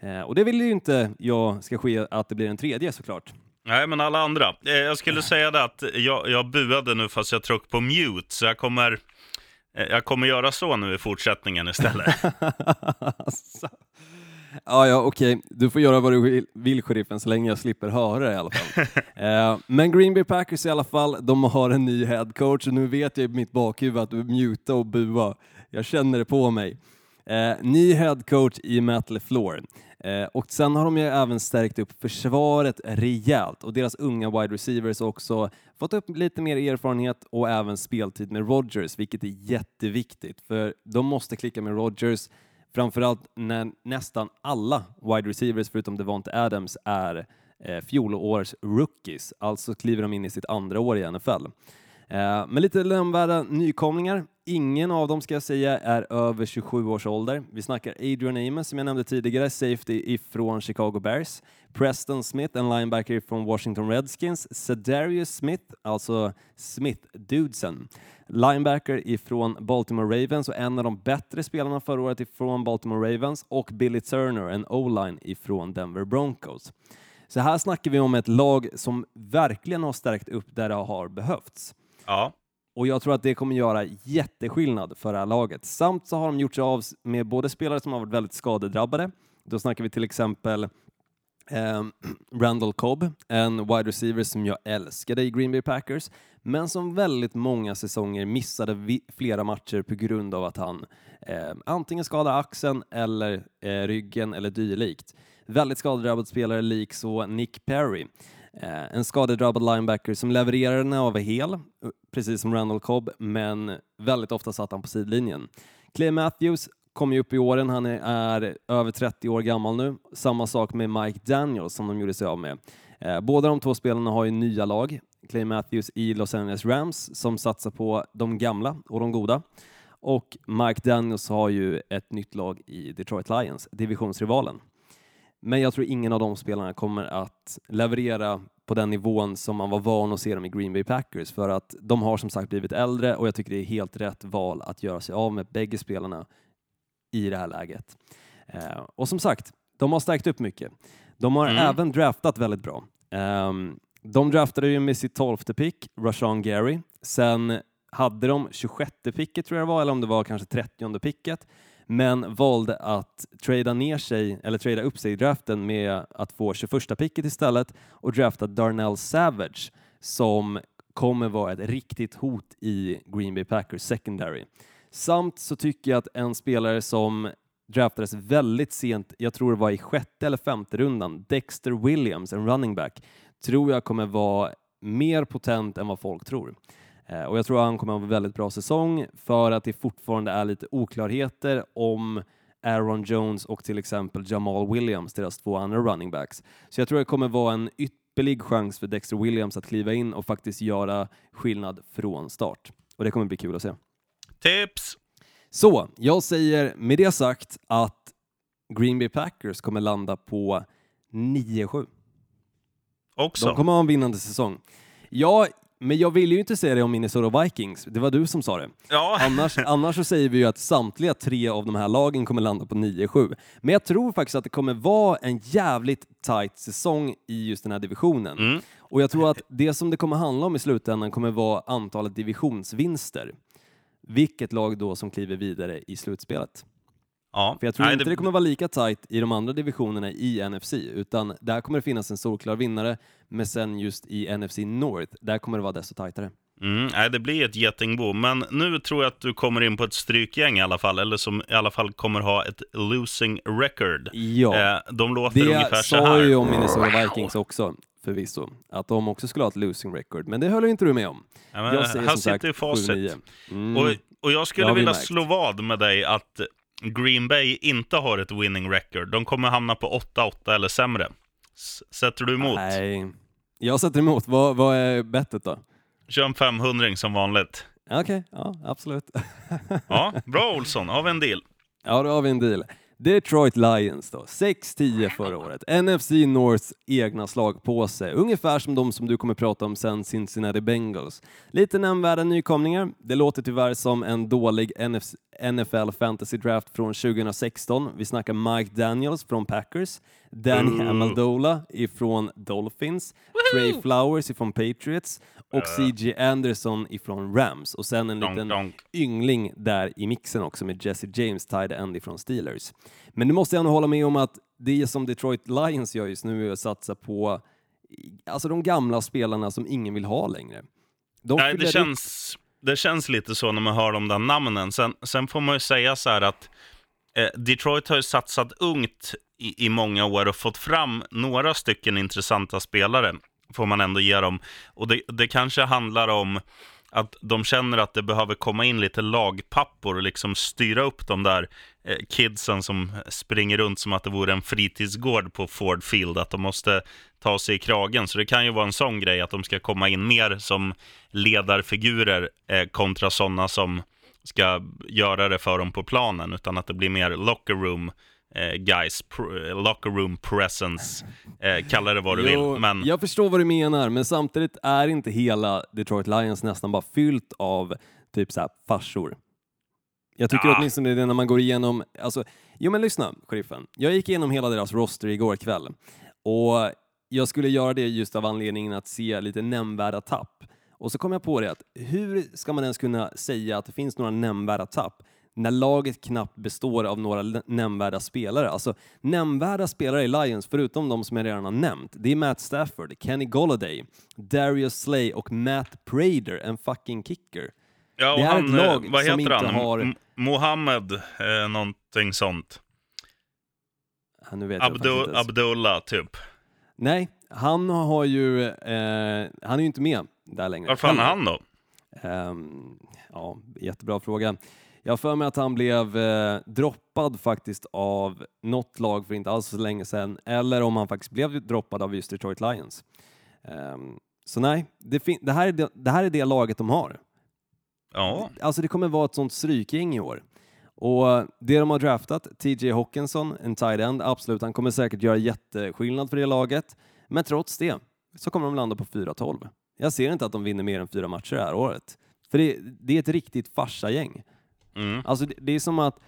B: Eh, och det vill ju inte jag ska ske att det blir en tredje såklart.
A: Nej, men alla andra. Eh, jag skulle säga det att jag, jag buade nu fast jag tryckte på mute, så jag kommer, eh, jag kommer göra så nu i fortsättningen istället.
B: Ja, ja, okej. Okay. Du får göra vad du vill, sheriffen, så länge jag slipper höra det i alla fall. eh, men Green Bay Packers i alla fall, de har en ny headcoach och nu vet jag i mitt bakhuvud att du muta och bua. Jag känner det på mig. Eh, ny headcoach i Matt LeFleur. Eh, och sen har de ju även stärkt upp försvaret rejält och deras unga wide receivers också fått upp lite mer erfarenhet och även speltid med Rodgers, vilket är jätteviktigt för de måste klicka med Rodgers Framförallt när nästan alla wide receivers förutom Devonte Adams är eh, fjolårs rookies, alltså kliver de in i sitt andra år i NFL. Eh, men lite nämnvärda nykomlingar. Ingen av dem ska jag säga är över 27 års ålder. Vi snackar Adrian Amos som jag nämnde tidigare, safety ifrån Chicago Bears. Preston Smith, en linebacker från Washington Redskins. Sedarius Smith, alltså Smith-dudesen. Linebacker ifrån Baltimore Ravens och en av de bättre spelarna förra året ifrån Baltimore Ravens och Billy Turner, en O-line ifrån Denver Broncos. Så här snackar vi om ett lag som verkligen har stärkt upp där det har behövts.
A: Ja.
B: Och jag tror att det kommer göra jätteskillnad för det här laget. Samt så har de gjort sig av med både spelare som har varit väldigt skadedrabbade. Då snackar vi till exempel eh, Randall Cobb, en wide receiver som jag älskade i Green Bay Packers, men som väldigt många säsonger missade flera matcher på grund av att han eh, antingen skadade axeln eller eh, ryggen eller dylikt. Väldigt skadedrabbad spelare, lik så Nick Perry. Eh, en skadedrabbad linebacker som levererade när han var hel, precis som Randall Cobb, men väldigt ofta satt han på sidlinjen. Clay Matthews kommer ju upp i åren, han är, är över 30 år gammal nu. Samma sak med Mike Daniels som de gjorde sig av med. Eh, båda de två spelarna har ju nya lag. Clay Matthews i Los Angeles Rams som satsar på de gamla och de goda. Och Mike Daniels har ju ett nytt lag i Detroit Lions, divisionsrivalen. Men jag tror ingen av de spelarna kommer att leverera på den nivån som man var van att se dem i Green Bay Packers för att de har som sagt blivit äldre och jag tycker det är helt rätt val att göra sig av med bägge spelarna i det här läget. Eh, och som sagt, de har stärkt upp mycket. De har
A: Mm.
B: även draftat väldigt bra. Ehm, de draftade ju med sitt tolfte pick, Rashawn Gary. Sen hade de 26 picket tror jag det var, eller om det var kanske 30 picket, men valde att trada ner sig, eller trada upp sig i draften med att få 21 picket istället och drafta Darnell Savage som kommer vara ett riktigt hot i Green Bay Packers secondary. Samt så tycker jag att en spelare som draftades väldigt sent, jag tror det var i sjätte eller femte rundan, Dexter Williams, en running back, tror jag kommer vara mer potent än vad folk tror. Eh, Och jag tror att han kommer ha en väldigt bra säsong för att det fortfarande är lite oklarheter om Aaron Jones och till exempel Jamal Williams, deras två andra running backs. Så jag tror det kommer vara en ypperlig chans för Dexter Williams att kliva in och faktiskt göra skillnad från start. Och det kommer bli kul att se.
A: Tips!
B: Så, jag säger med det sagt att Green Bay Packers kommer landa på 9-7.
A: Också.
B: De kommer ha en vinnande säsong. Ja, men jag vill ju inte säga det om Minnesota Vikings. Det var du som sa det.
A: Ja,
B: Annars, annars så säger vi ju att samtliga tre av de här lagen kommer landa på 9-7. Men jag tror faktiskt att det kommer vara en jävligt tight säsong i just den här divisionen.
A: Mm.
B: Och jag tror att det som det kommer handla om i slutändan kommer vara antalet divisionsvinster. Vilket lag då som kliver vidare i slutspelet.
A: Ja.
B: För jag tror
A: Nej,
B: inte det... kommer vara lika tight i de andra divisionerna i NFC, utan där kommer det finnas en solklar vinnare, men sen just i NFC North, där kommer det vara desto tajtare.
A: Mm, nej, det blir ett getingbo, men nu tror jag att du kommer in på ett strykgäng i alla fall, eller som i alla fall kommer ha ett losing record.
B: Ja,
A: Eh, de låter
B: det
A: ungefär så
B: sa
A: här.
B: ju om Minnesota Vikings också, förvisso, att de också skulle ha ett losing record, men det höll inte du med om.
A: Ja, men,
B: Jag säger
A: här
B: som sagt
A: sitter ju facit.
B: 7-9. Mm.
A: Och, och jag
B: Det
A: skulle vilja
B: märkt.
A: slå vad med dig att Green Bay inte har ett winning record. De kommer hamna på 8-8 eller sämre. S- Sätter du emot?
B: Nej, jag sätter emot. Vad, vad är bettet då?
A: Kör en 500 som vanligt.
B: Okej, ja absolut.
A: Ja, bra Olsson, har vi en deal.
B: Ja, då har vi en deal. Detroit Lions då, 6-10 förra året. NFC Norths egna slagpåse, ungefär som de som du kommer prata om sen, Cincinnati Bengals. Lite nämnvärda nykomlingar. Det låter tyvärr som en dålig NFC NFL Fantasy Draft från 2016. Vi snackar Mike Daniels från Packers, Danny
A: Ooh.
B: Amendola ifrån Dolphins, Trey Flowers ifrån Patriots och CJ Anderson ifrån Rams och sen en
A: Donk,
B: liten
A: donk.
B: yngling där i mixen också med Jesse James, tight end ifrån Steelers. Men nu måste jag nog hålla med om att det som Detroit Lions gör just nu är att satsa på alltså de gamla spelarna som ingen vill ha längre. De
A: Nej, det
B: upp-
A: känns, det känns lite så när man hör de där namnen. Sen, sen får man ju säga så här att eh, Detroit har ju satsat ungt i, i många år och fått fram några stycken intressanta spelare, får man ändå ge dem. Och det, det kanske handlar om att de känner att det behöver komma in lite lagpappor och liksom styra upp de där eh, kidsen som springer runt som att det vore en fritidsgård på Ford Field, att de måste ta sig i kragen. Så det kan ju vara en sån grej att de ska komma in mer som ledarfigurer eh, kontra sådana som ska göra det för dem på planen, utan att det blir mer locker room eh, guys, locker room presence, eh, kalla det vad du
B: Jo,
A: vill. Men
B: Jag förstår vad du menar, men samtidigt är inte hela Detroit Lions nästan bara fyllt av typ så här farsor. Jag tycker
A: Ja.
B: åtminstone det när man går igenom, alltså, jo men lyssna, sheriffen. Jag gick igenom hela deras roster igår kväll och jag skulle göra det just av anledningen att se lite nämnvärda tapp. Och så kom jag på det att hur ska man ens kunna säga att det finns några nämnvärda tapp när laget knappt består av några nämnvärda spelare? Alltså nämnvärda spelare i Lions, förutom de som jag redan har nämnt, det är Matt Stafford, Kenny Golladay, Darius Slay och Matt Prader, en fucking kicker.
A: ja,
B: det är
A: han,
B: ett lag
A: eh, vad
B: som
A: heter
B: inte
A: han?
B: har-
A: Mohammed, eh, någonting sånt.
B: Ja, nu vet
A: Abdu-. Abdullah, typ.
B: Nej, han har ju, eh, han är ju inte med där längre.
A: Var fan är han då?
B: Ehm, ja, jättebra fråga. Jag har för mig att han blev eh, droppad faktiskt av något lag för inte alls så länge sedan, eller om han faktiskt blev droppad av just Detroit Lions. Um, så nej, det, det, här är det, det här är det laget de har.
A: Ja.
B: Alltså det kommer vara ett sånt strykgäng i år. Och det de har draftat, TJ Hawkinson, en tight end, absolut, han kommer säkert göra jätteskillnad för det laget. Men trots det så kommer de landa på 4-12. Jag ser inte att de vinner mer än fyra matcher det här året. För det, det är ett riktigt farsagäng.
A: Mm.
B: Alltså det, det är som att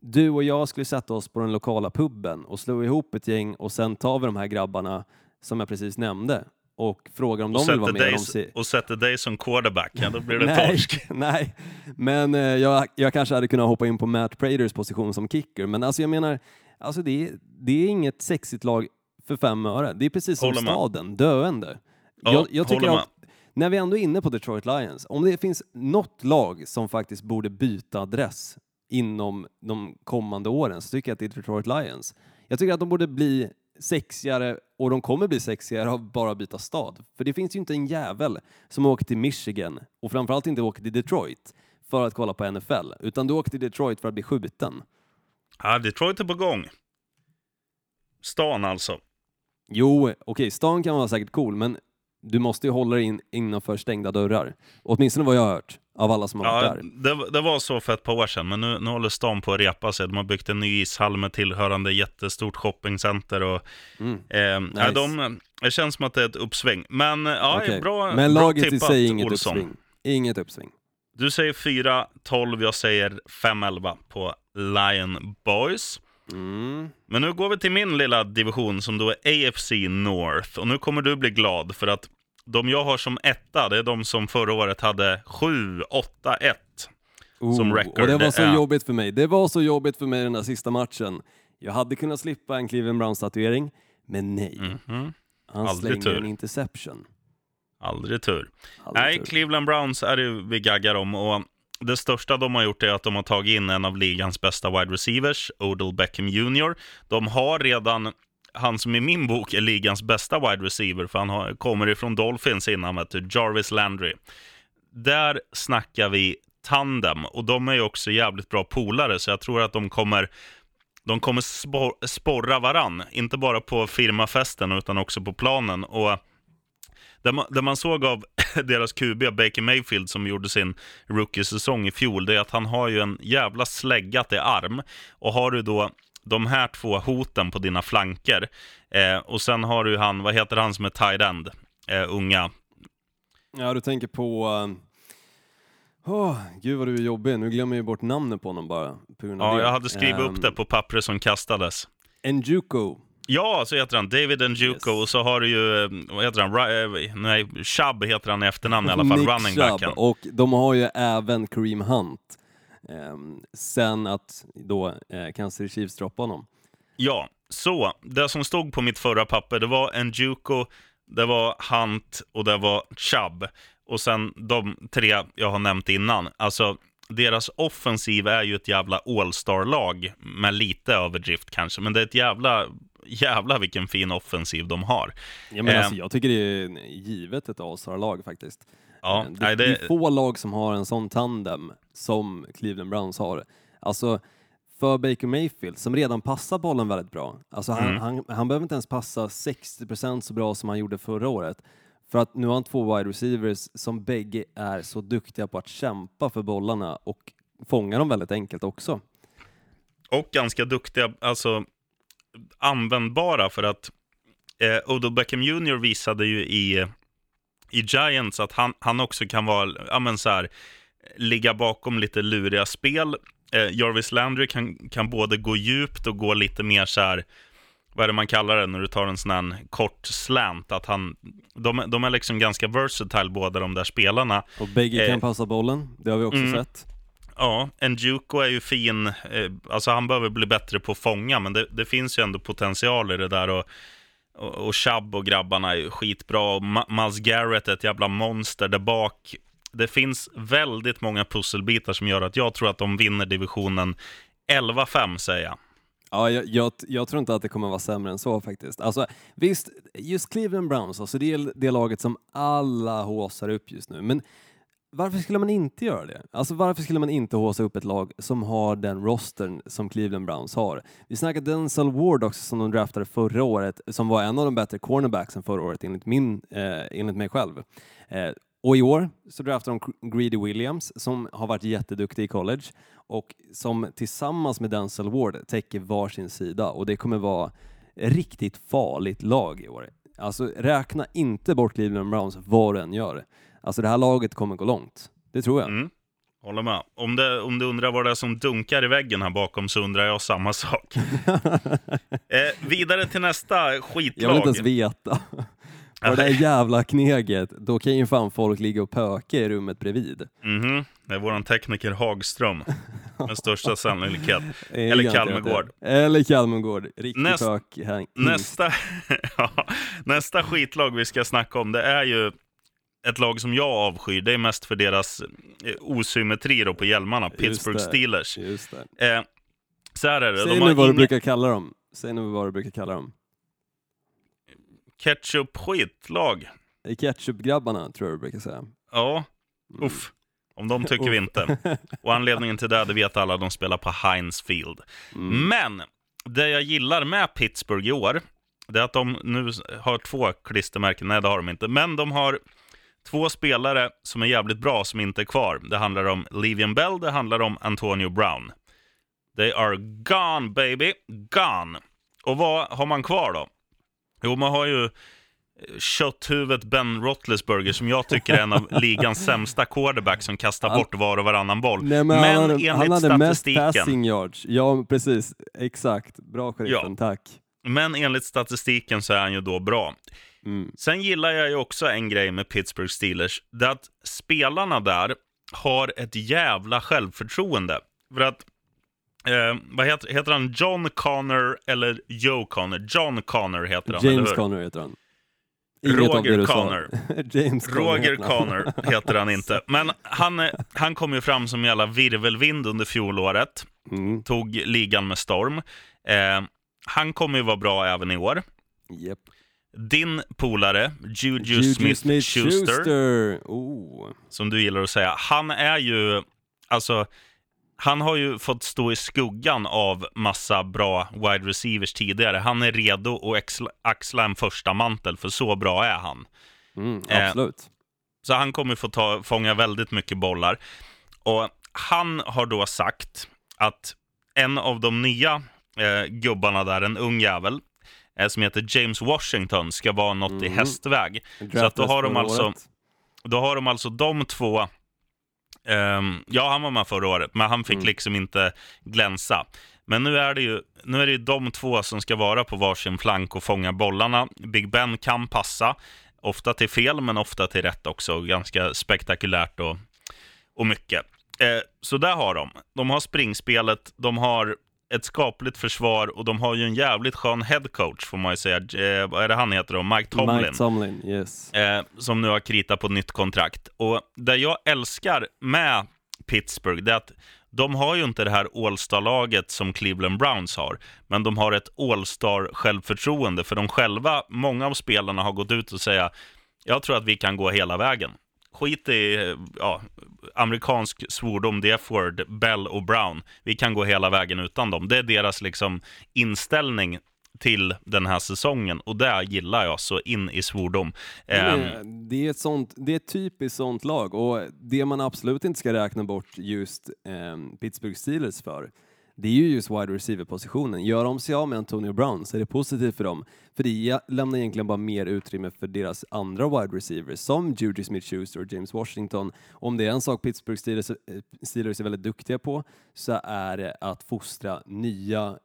B: du och jag skulle sätta oss på den lokala puben och slå ihop ett gäng och sen tar vi de här grabbarna som jag precis nämnde och frågar om
A: och
B: de vill vara med.
A: Dig,
B: si
A: och sätter dig som quarterback, ja då blir det
B: nej,
A: torsk.
B: nej, men eh, jag, jag kanske hade kunnat hoppa in på Matt Praders position som kicker, men alltså jag menar, alltså det, det är inget sexigt lag för fem öre. Det är precis som
A: Håller man.
B: staden, döende.
A: Ja,
B: jag, jag tycker att när vi ändå är inne på Detroit Lions, om det finns något lag som faktiskt borde byta adress inom de kommande åren så tycker jag att det är Detroit Lions. Jag tycker att de borde bli sexigare och de kommer bli sexigare av bara att byta stad. För det finns ju inte en jävel som åker till Michigan och framförallt inte åker till Detroit för att kolla på NFL, utan du åker till Detroit för att bli skjuten.
A: Ja, Detroit är på gång. Stan alltså.
B: Jo, okej, okay, stan kan vara säkert cool, men du måste ju hålla dig in innanför stängda dörrar. Åtminstone vad jag har hört av alla som har
A: ja,
B: varit
A: där. Det, det, var så för ett par år sedan, men nu, nu håller stan på att repa sig. De har byggt en ny ishall med tillhörande jättestort shoppingcenter. Och,
B: mm.
A: eh,
B: nice.
A: de, det känns som att det är ett uppsving. Men ja,
B: okay.
A: bra
B: Men
A: bra
B: laget
A: tippat,
B: i sig inget
A: Olsson.
B: uppsving. Inget uppsving.
A: Du säger 4-12, jag säger 5-11 på Lion Boys.
B: Mm.
A: Men nu går vi till min lilla division som då är AFC North. Och nu kommer du bli glad för att de jag har som etta, det är de som förra året hade 7-8-1 som
B: Oh,
A: record.
B: och det var så
A: är-
B: jobbigt för mig. Det var så jobbigt för mig den där sista matchen. Jag hade kunnat slippa en Cleveland Browns-tatuering, men nej.
A: Mhm.
B: Han
A: Aldrig
B: slänger
A: tur.
B: en interception.
A: Aldrig tur.
B: Aldrig
A: Nej,
B: tur.
A: Cleveland Browns är det vi gaggar om. Och det största de har gjort är att de har tagit in en av ligans bästa wide receivers, Odell Beckham Jr. De har redan han som i min bok är ligans bästa wide receiver, för han har, kommer ifrån Dolphins innan, vet du, Jarvis Landry. Där snackar vi tandem, och de är ju också jävligt bra polare, så jag tror att de kommer de kommer spor- sporra varann, inte bara på firmafesten utan också på planen. Och det man, det man såg av deras QB, Baker Mayfield, som gjorde sin rookie-säsong i fjol, det är att han har ju en jävla slägga till arm. Och har du då de här två hoten på dina flanker, eh, och sen har du han, vad heter han som är tight end, eh, unga?
B: Ja, du tänker på... Oh, gud vad du är jobbig, nu glömmer jag bort namnet på honom bara. På
A: Ja,
B: det.
A: jag hade skrivit upp
B: Ehm,
A: det på pappret som kastades.
B: Njuko.
A: Ja, så heter han. David Njuko.
B: Yes.
A: Och så har du ju, eh, vad heter han? Eh, nej, Chubb heter han i efternamn i alla fall.
B: Nick
A: running
B: Chubb.
A: backen.
B: Och de har ju även Kareem Hunt. Ehm, sen att då eh, Kansas Chiefs droppade honom.
A: Ja, så det som stod på mitt förra papper, det var Njuko, det var Hunt och det var Chubb. Och sen de tre jag har nämnt innan. Alltså, deras offensiv är ju ett jävla all-star-lag med lite överdrift kanske, men det är ett jävla, jävla vilken fin offensiv de har.
B: Ja, men
A: Ehm.
B: alltså, jag tycker det är givet ett All-star-lag faktiskt.
A: Ja,
B: Eh, det,
A: nej,
B: det
A: det,
B: är få lag som har en sån tandem som Cleveland Browns har. Alltså, för Baker Mayfield, som redan passar bollen väldigt bra. Alltså, han,
A: Mm.
B: han, han behöver inte ens passa 60% så bra som han gjorde förra året. För att nu har han två wide receivers som bägge är så duktiga på att kämpa för bollarna och fånga dem väldigt enkelt också.
A: och ganska duktiga, alltså användbara för att eh, Odell Beckham Jr visade ju i, i Giants att han, han också kan vara, ja men så här, ligga bakom lite luriga spel. Eh, Jarvis Landry kan, kan både gå djupt och gå lite mer så här, vad är det man kallar det när du tar en sån här kort slant, att han, de, de är liksom ganska versatile båda de där spelarna.
B: Och bägge
A: Eh.
B: kan passa bollen, det har vi också
A: Mm.
B: sett.
A: Ja, Njuko är ju fin. Eh, alltså han behöver bli bättre på att fånga, men det, det finns ju ändå potential i det där. Och, och, Chubb och grabbarna är skitbra. Och Miles Garrett är ett jävla monster där bak. Det finns väldigt många pusselbitar som gör att jag tror att de vinner divisionen 11-5, säger jag.
B: Ja, jag, jag, jag tror inte att det kommer vara sämre än så faktiskt. Alltså, visst, just Cleveland Browns, alltså det är det laget som alla håsar upp just nu. Men varför skulle man inte göra det? Alltså varför skulle man inte håsa upp ett lag som har den rostern som Cleveland Browns har? Vi snackar Denzel Ward också som de draftade förra året, som var en av de bättre cornerbacksen förra året enligt, min, eh, enligt mig själv. Eh, och i år så draftade de Greedy Williams som har varit jätteduktig i college och som tillsammans med Denzel Ward täcker varsin sida och det kommer vara riktigt farligt lag i år. Alltså räkna inte bort Cleveland Browns vad du än gör. Alltså det här laget kommer gå långt. Det tror jag.
A: Mm. Håller med. Om, det, om du undrar vad det är som dunkar i väggen här bakom så undrar jag samma sak. eh, vidare till nästa skitlag.
B: Jag vill inte ens veta. Och det där jävla kneget, då kan ju fan folk ligga och pöka i rummet bredvid.
A: Mhm, det är våran tekniker Hagström, med största sannolikhet. Eller Kalmegård.
B: Eller Kalmegård, riktig
A: Näst,
B: pök.
A: Nästa, ja, nästa skitlag vi ska snacka om, det är ju ett lag som jag avskyr. Det är mest för deras eh, osymmetri då på hjälmarna, Pittsburgh
B: det,
A: Steelers.
B: Just det.
A: Eh, så här är det.
B: Säg
A: De
B: nu vad du
A: ingen-
B: brukar kalla dem. Säg nu vad du brukar kalla dem.
A: Ketchup-skitlag.
B: Ketchup-grabbarna tror jag du brukar säga.
A: Ja, uff. Om de tycker vi inte. Och anledningen till det, det vet alla, de spelar på Heinz Field.
B: Mm.
A: Men det jag gillar med Pittsburgh i år, det är att de nu har två klistermärken. Nej, det har de inte. Men de har två spelare som är jävligt bra som inte är kvar. Det handlar om Le'Veon Bell, det handlar om Antonio Brown. They are gone baby, gone. Och vad har man kvar då? Jo, man har ju kötthuvudet Ben Roethlisberger som jag tycker är en av ligans sämsta quarterback som kastar
B: Han-
A: bort var och varannan boll.
B: Nej, men, han hade, han
A: enligt
B: hade mest
A: statistiken,
B: passing yards. Ja, precis. Exakt. Bra sheriffen,
A: Ja.
B: tack.
A: men enligt statistiken så är han ju då bra.
B: Mm.
A: Sen gillar jag ju också en grej med Pittsburgh Steelers. Det är att spelarna där har ett jävla självförtroende. För att, eh, vad heter, heter han? John Connor eller Joe Connor? John Connor heter han,
B: James? Connor heter han.
A: Roger
B: du sa.
A: Connor.
B: James
A: Roger. Connor heter han inte. Men han, han kom ju fram som en jävla virvelvind under fjolåret.
B: Mm.
A: Tog ligan med storm. Eh, han kommer ju vara bra även i år.
B: Yep.
A: Din polare, Juju, Smith-Schuster,
B: Schuster. Oh.
A: som du gillar att säga, han är ju, alltså, han har ju fått stå i skuggan av massa bra wide receivers tidigare. Han är redo att axla, en första mantel, för så bra är han.
B: Mm,
A: Eh,
B: absolut.
A: Så han kommer få ta, fånga väldigt mycket bollar. Och han har då sagt att en av de nya eh, gubbarna där, en ung jävel, eh, som heter James Washington, ska vara något i
B: Mhm.
A: hästväg. Så att då har de alltså-. Då har de alltså de två, ehm, ja han var med förra året, men han fick
B: Mm.
A: liksom inte glänsa. Men nu är, det ju, nu är det ju de två som ska vara på varsin flank och fånga bollarna. Big Ben kan passa, ofta till fel, men ofta till rätt också. Ganska spektakulärt och, och mycket. Eh, så där har de. De har springspelet, de har ett skapligt försvar och de har ju en jävligt skön headcoach, får man ju säga. Eh, vad är det han heter då? Mike Tomlin
B: Mike Tomlin, yes.
A: eh, som nu har kritat på nytt kontrakt. Och det jag älskar med Pittsburgh, det är att de har ju inte det här All-star-laget som Cleveland Browns har, men de har ett All-star-självförtroende, för de själva, många av spelarna har gått ut och säga jag tror att vi kan gå hela vägen. Skit i ja, amerikansk svordom, the F-word, Bell och Brown. Vi kan gå hela vägen utan dem. Det är deras liksom inställning till den här säsongen och det gillar jag så in i svordom. Ehm,
B: Men Det är, ett sånt, det är ett typiskt sånt lag och det man absolut inte ska räkna bort just eh, Pittsburgh Steelers för, det är ju just wide receiver-positionen. Gör de sig av med Antonio Brown så är det positivt för dem, för det lämnar egentligen bara mer utrymme för deras andra wide receivers som Juju Smith-Schuster och James Washington. Om det är en sak Pittsburgh Steelers, eh, Steelers är väldigt duktiga på så är det att fostra nya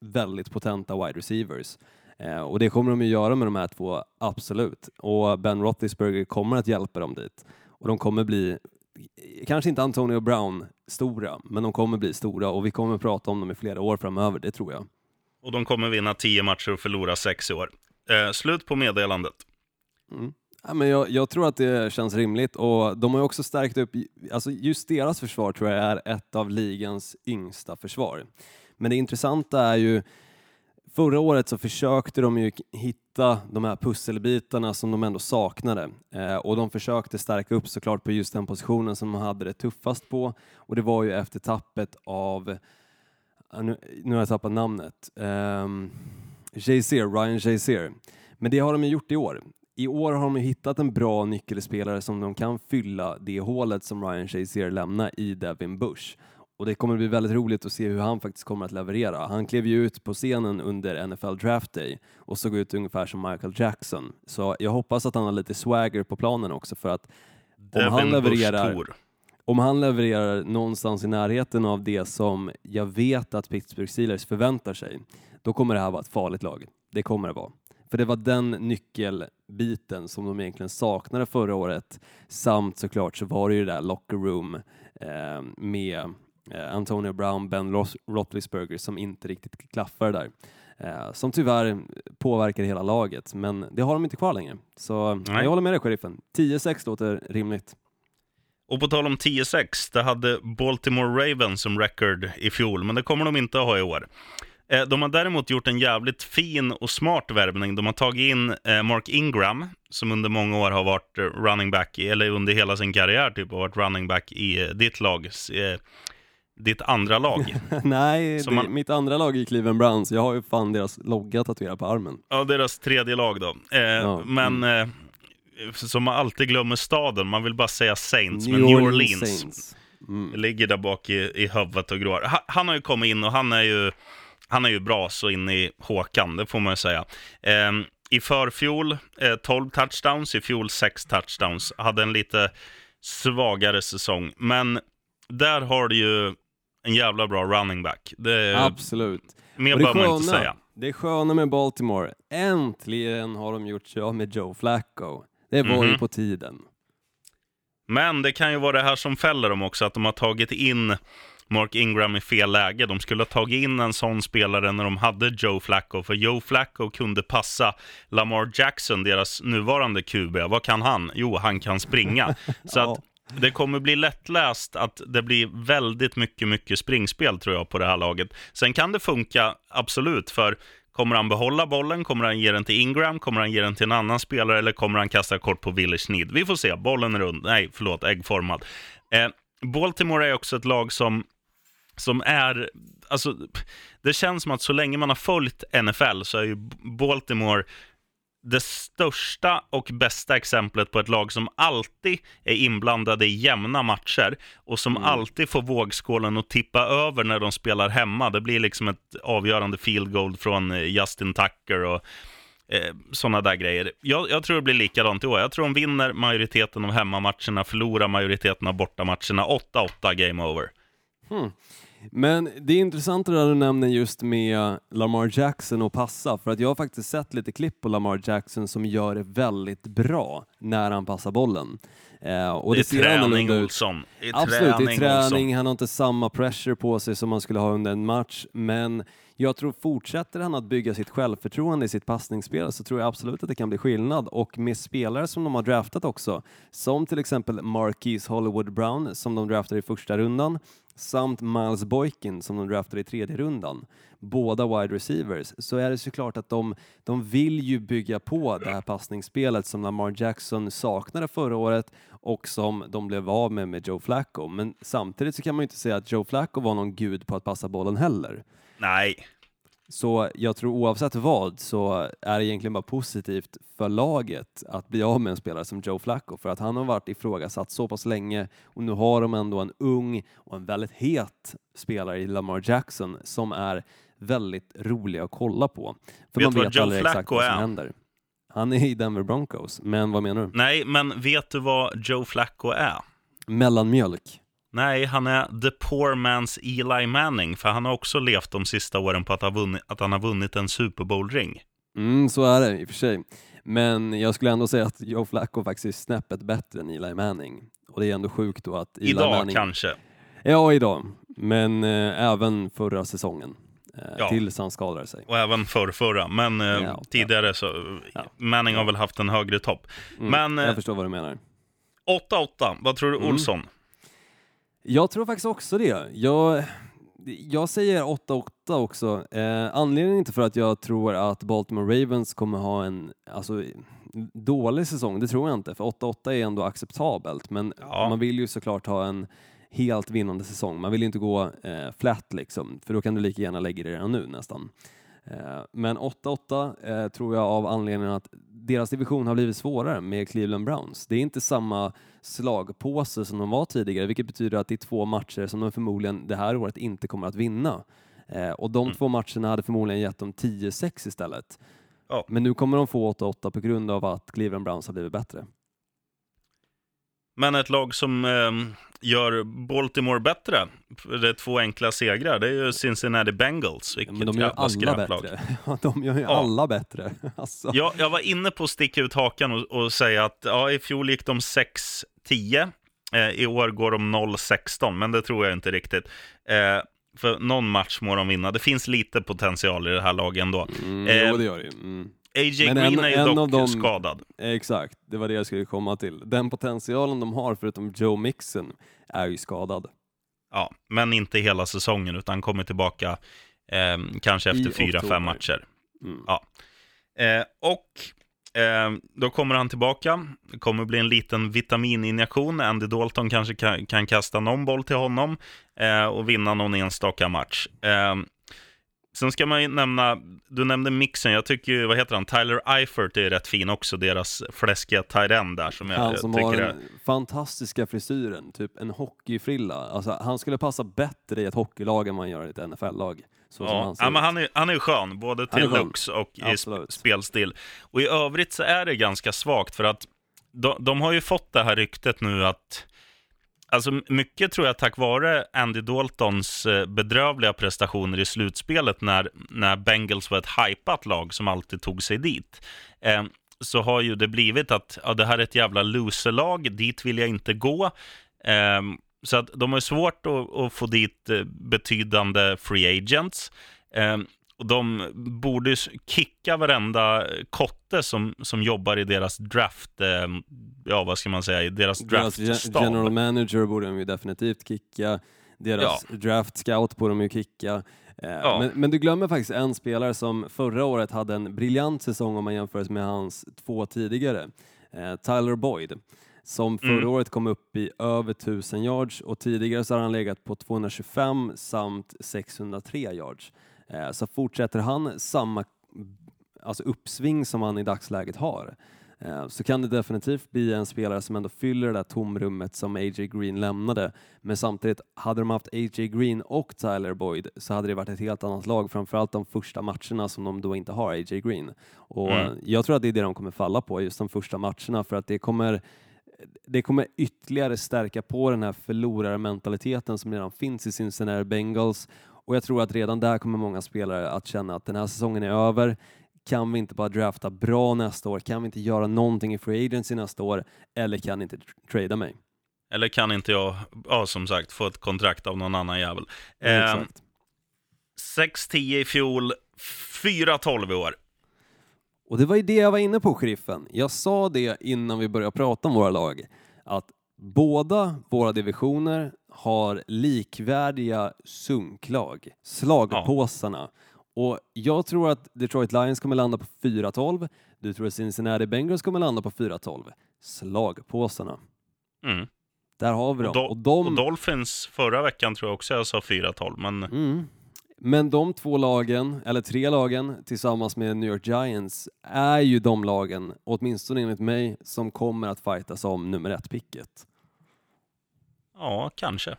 B: väldigt potenta wide receivers. Eh, och det kommer de ju göra med de här två, absolut. Och Ben Roethlisberger kommer att hjälpa dem dit. Och de kommer bli, kanske inte Antonio Brown stora, men de kommer bli stora och vi kommer prata om dem i flera år framöver, det tror jag.
A: Och de kommer vinna 10 matcher och förlora 6 i år. Eh, slut på meddelandet.
B: Mm. Ja, men jag, jag tror att det känns rimligt och de har ju också stärkt upp, alltså just deras försvar tror jag är ett av ligans yngsta försvar. Men det intressanta är ju, förra året så försökte de ju hitta hitta de här pusselbitarna som de ändå saknade. Eh, och de försökte stärka upp såklart på just den positionen som de hade det tuffast på. Och det var ju efter tappet av, nu, nu har jag tappat namnet, eh, Jazier, Ryan Jazier. Men det har de ju gjort i år. I år har de hittat en bra nyckelspelare som de kan fylla det hålet som Ryan Shazier lämnar i Devin Bush. Och det kommer bli väldigt roligt att se hur han faktiskt kommer att leverera. Han klev ju ut på scenen under NFL Draft Day och såg ut ungefär som Michael Jackson. Så jag hoppas att han har lite swagger på planen också för att om han levererar om han levererar någonstans i närheten av det som jag vet att Pittsburgh Steelers förväntar sig, då kommer det här vara ett farligt lag. Det kommer det vara. För det var den nyckelbiten som de egentligen saknade förra året. Samt såklart så var det ju det där locker room eh, med Antonio Brown, Ben Ros- Roethlisberger som inte riktigt klaffar där. Eh, som tyvärr påverkar hela laget, men det har de inte kvar längre. Så
A: Nej.
B: jag håller med dig, sheriffen. 10-6 låter rimligt.
A: Och på tal om 10-6, det hade Baltimore Ravens som record i fjol, men det kommer de inte att ha i år. Eh, De har däremot gjort en jävligt fin och smart värvning. De har tagit in eh, Mark Ingram, som under många år har varit eh, running back, i- eller under hela sin karriär typ, har varit running back i eh, ditt lag, eh, ditt andra lag.
B: Nej, det,
A: man-
B: mitt andra lag är Cleveland Browns. Jag har ju fan deras logga tatuerad på armen.
A: Ja, deras tredje lag då. Eh,
B: Ja,
A: Men eh, som man alltid glömmer staden, man vill bara säga Saints,
B: New
A: men New
B: Orleans
A: Orleans.
B: Mm.
A: ligger där bak i, i huvudet och gråar. Ha, han har ju kommit in och han är ju, han är ju bra så in i Håkan, det får man ju säga. Ehm, I förfjol eh, 12 touchdowns, i fjol 6 touchdowns. Hade en lite svagare säsong, men där har du ju en jävla bra running back. Det,
B: Absolut.
A: mer behöver man inte säga.
B: det sköna med Baltimore, äntligen har de gjort sig av med Joe Flacco. Det var ju
A: Mhm.
B: på tiden.
A: Men det kan ju vara det här som fäller dem också, att de har tagit in Mark Ingram i fel läge. De skulle ha tagit in en sån spelare när de hade Joe Flacco, för Joe Flacco kunde passa Lamar Jackson, deras nuvarande QB. Vad kan han? Jo, han kan springa. Så att det kommer bli lättläst att det blir väldigt mycket, mycket springspel tror jag på det här laget. Sen kan det funka, absolut, för Kommer han behålla bollen? Kommer han ge den till Ingram? Kommer han ge den till en annan spelare? Eller kommer han kasta kort på Village Need? Vi får se. Bollen är rund. Nej, förlåt, äggformad. Eh, Baltimore är också ett lag som, som är... Alltså, det känns som att så länge man har följt NFL så är ju Baltimore det största och bästa exemplet på ett lag som alltid är inblandade i jämna matcher och som alltid får vågskålen att tippa över när de spelar hemma. Det blir liksom ett avgörande field goal från eh, Justin Tucker och eh, sådana där grejer. Jag, jag tror det blir likadant i år. Jag tror de vinner majoriteten av hemmamatcherna, förlorar majoriteten av bortamatcherna. 8-8 game over.
B: Men det är intressant det där du nämner just med Lamar Jackson och passa, för att jag har faktiskt sett lite klipp på Lamar Jackson som gör det väldigt bra när han passar bollen. Eh, och
A: det är
B: ser
A: träning,
B: ut.
A: Olsson. Det är
B: Absolut, det är
A: Olsson.
B: träning, han har inte samma pressure på sig som man skulle ha under en match, men jag tror fortsätter han att bygga sitt självförtroende i sitt passningsspel så tror jag absolut att det kan bli skillnad och med spelare som de har draftat också, som till exempel Marquise Hollywood Brown som de draftade i första rundan, samt Miles Boykin som de draftade i tredje rundan, båda wide receivers, så är det såklart att de, de vill ju bygga på det här passningsspelet som Lamar Jackson saknade förra året och som de blev av med med Joe Flacco. Men samtidigt så kan man ju inte säga att Joe Flacco var någon gud på att passa bollen heller.
A: Nej,
B: Så jag tror oavsett vad så är det egentligen bara positivt för laget att bli av med en spelare som Joe Flacco för att han har varit ifrågasatt så pass länge och nu har de ändå en ung och en väldigt het spelare i Lamar Jackson som är väldigt rolig att kolla på. För
A: Vet
B: man vet
A: Joe
B: aldrig exakt
A: Flacco
B: vad som
A: är?
B: händer. Han är i Denver Broncos, men vad menar du?
A: nej, men vet du vad Joe Flacco är?
B: Mellanmjölk.
A: Nej, han är the poor man's Eli Manning, för han har också levt de sista åren på att, ha vunnit, att han har vunnit en Super Bowl-ring.
B: Mm, så är det i och för sig. Men jag skulle ändå säga att Joe Flacco faktiskt är snäppet bättre än Eli Manning. Och det är ändå sjukt då att Eli
A: Idag
B: Manning...
A: kanske.
B: Ja, idag. Men eh, även förra säsongen. Eh,
A: Ja.
B: Tills han skadade sig.
A: Och även förrförra. Men eh,
B: Ja,
A: tidigare så...
B: Ja.
A: Manning har väl haft en högre topp.
B: Mm,
A: Men eh,
B: Jag förstår vad du menar.
A: 8-8, vad tror du
B: Mm.
A: Olsson?
B: Jag tror faktiskt också det. Jag, Jag säger 8-8 också. Eh, anledningen inte för att jag tror att Baltimore Ravens kommer ha en alltså, dålig säsong, det tror jag inte, för 8-8 är ändå acceptabelt, men man vill ju såklart ha en helt vinnande säsong. Man vill inte gå eh, flat liksom, för då kan du lika gärna lägga det redan nu nästan. Eh, men 8-8 eh, tror jag av anledningen att deras division har blivit svårare med Cleveland Browns. Det är inte samma slagpåse som de var tidigare, vilket betyder att det är två matcher som de förmodligen det här året inte kommer att vinna. Eh, och de
A: Mm.
B: två matcherna hade förmodligen gett dem 10-6 istället.
A: Ja.
B: Men nu kommer de få 8-8 på grund av att Cleveland Browns har blivit bättre.
A: Men ett lag som eh, gör Baltimore bättre, det är två enkla segrar, det är ju Cincinnati Bengals. Vilket
B: men de gör alla
A: skräplag.
B: bättre. De gör ju
A: Ja.
B: alla bättre. Alltså.
A: Jag, jag var inne på att sticka ut hakan och, och säga att ja, i fjol gick de 6-10. Eh, I år går de 0-16, men det tror jag inte riktigt. Eh, för någon match må de vinna. Det finns lite potential i det här laget ändå.
B: Mm,
A: Eh,
B: jo, det gör det. Mm.
A: A.J.
B: Men
A: Green
B: en-
A: är ju
B: en
A: dock
B: av dem-
A: skadad.
B: Exakt, det var det jag skulle komma till. Den potentialen de har, förutom Joe Mixon, är ju skadad.
A: Ja, men inte hela säsongen, utan kommer tillbaka eh, kanske
B: I
A: efter fyra,
B: oktober.
A: fem matcher.
B: Mm.
A: Eh, och eh, då kommer han tillbaka. Det kommer bli en liten vitamininjektion. Andy Dalton kanske kan, kan kasta någon boll till honom eh, och vinna någon enstaka match. Sen ska man ju nämna, du nämnde mixen, jag tycker ju, vad heter han, Tyler Eifert är rätt fin också, deras fläskiga tight end där som jag,
B: Han som
A: tycker
B: har
A: är...
B: den fantastiska frisyren, typ en hockeyfrilla. Alltså, han skulle passa bättre i ett hockeylag än han gör i ett NFL-lag. Så
A: Ja,
B: han
A: ja, men han är, han är skön, både
B: är
A: till looks och i sp- spelstil. Och i övrigt så är det ganska svagt, för att de, de har ju fått det här ryktet nu att Alltså mycket tror jag tack vare Andy Daltons eh, bedrövliga prestationer i slutspelet när, när Bengals var ett hypat lag som alltid tog sig dit. Eh, så har ju det blivit att ja, det här är ett jävla loserlag, dit vill jag inte gå. Eh, så att de har svårt att, att få dit eh, betydande free agents. Eh, och de borde kicka varenda kotte som, som jobbar i deras draft, eh, ja vad ska man säga, i deras draftstab.
B: general manager borde de ju definitivt kicka. Deras draft scout borde de ju kicka. Eh,
A: Ja.
B: men, men du glömmer faktiskt en spelare som förra året hade en briljant säsong om man jämför med hans två tidigare. Eh, Tyler Boyd. Som förra
A: Mm.
B: året kom upp i över 1000 yards och tidigare så har han legat på 225 samt 603 yards. Eh, så fortsätter han samma alltså uppsving som han i dagsläget har eh, så kan det definitivt bli en spelare som ändå fyller det där tomrummet som A.J. Green lämnade. Men samtidigt, hade de haft A.J. Green och Tyler Boyd så hade det varit ett helt annat lag, framförallt de första matcherna som de då inte har A.J. Green. Och
A: Mm.
B: jag tror att det är det de kommer falla på, just de första matcherna, för att det kommer det kommer ytterligare stärka på den här förlorarmentaliteten som redan finns i Cincinnati Bengals och jag tror att redan där kommer många spelare att känna att den här säsongen är över. Kan vi inte bara drafta bra nästa år? Kan vi inte göra någonting i Free Agency nästa år? Eller kan inte tr- trada mig?
A: Eller kan inte jag, ja som sagt, få ett kontrakt av någon annan jävel. Eh,
B: Exakt.
A: 6-10 i fjol, 4-12 i år.
B: Och det var ju det jag var inne på, Sheriffen. Jag sa det innan vi började prata om våra lag, att båda våra divisioner har likvärdiga sunklag, slagpåsarna. Och jag tror att Detroit Lions kommer landa på 4-12, du tror att Cincinnati Bengals kommer landa på 4-12. Slagpåsarna,
A: Mm.
B: där har vi
A: Och,
B: dem.
A: Do-
B: Och de...
A: och Dolphins förra veckan tror jag också jag sa 4-12, men
B: Mm. Men de två lagen, eller tre lagen, tillsammans med New York Giants är ju de lagen, åtminstone enligt mig, som kommer att fightas om nummer ett-picket
A: ja, kanske.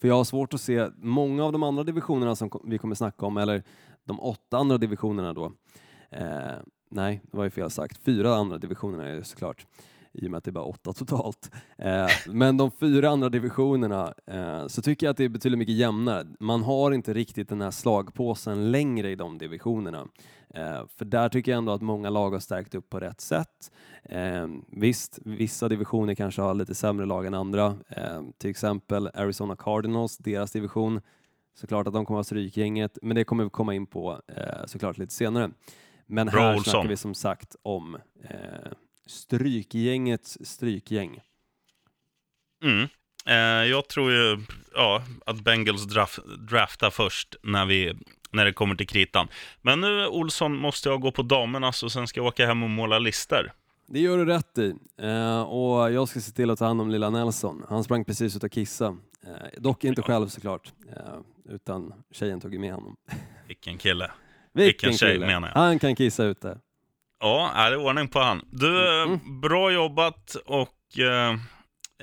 B: För jag har svårt att se många av de andra divisionerna som vi kommer snacka om, eller de åtta andra divisionerna då. Eh, nej, det var ju fel sagt. Fyra andra divisionerna är det såklart, i och med att det är bara åtta totalt. Eh, men de fyra andra divisionerna eh, så tycker jag att det är betydligt mycket jämnare. Man har inte riktigt den här slagpåsen längre i de divisionerna. Eh, för där tycker jag ändå att många lag har stärkt upp på rätt sätt. Eh, visst, vissa divisioner kanske har lite sämre lag än andra. Eh, till exempel Arizona Cardinals, deras division. Såklart att de kommer att ha strykgänget, men det kommer vi komma in på såklart lite senare. Men här
A: Olsson.
B: snackar vi som sagt om eh, strykgängets strykgäng.
A: Mm. Eh, jag tror ju ja, att Bengals draft, draftar först när, vi, när det kommer till kritan. Men nu, Olsson, måste jag gå på damernas och sen ska jag åka hem och måla lister.
B: Det gör du rätt i. Eh, och jag ska se till att ta hand om lilla Nelson. Han sprang precis ut och kissa. Eh, dock inte själv såklart, eh, utan tjejen tog med honom.
A: Vilken kille.
B: Vilken,
A: tjej,
B: kille.
A: menar jag.
B: Han kan kissa ute.
A: Ja, är det ordning på han. Du,
B: Mm.
A: bra jobbat och eh,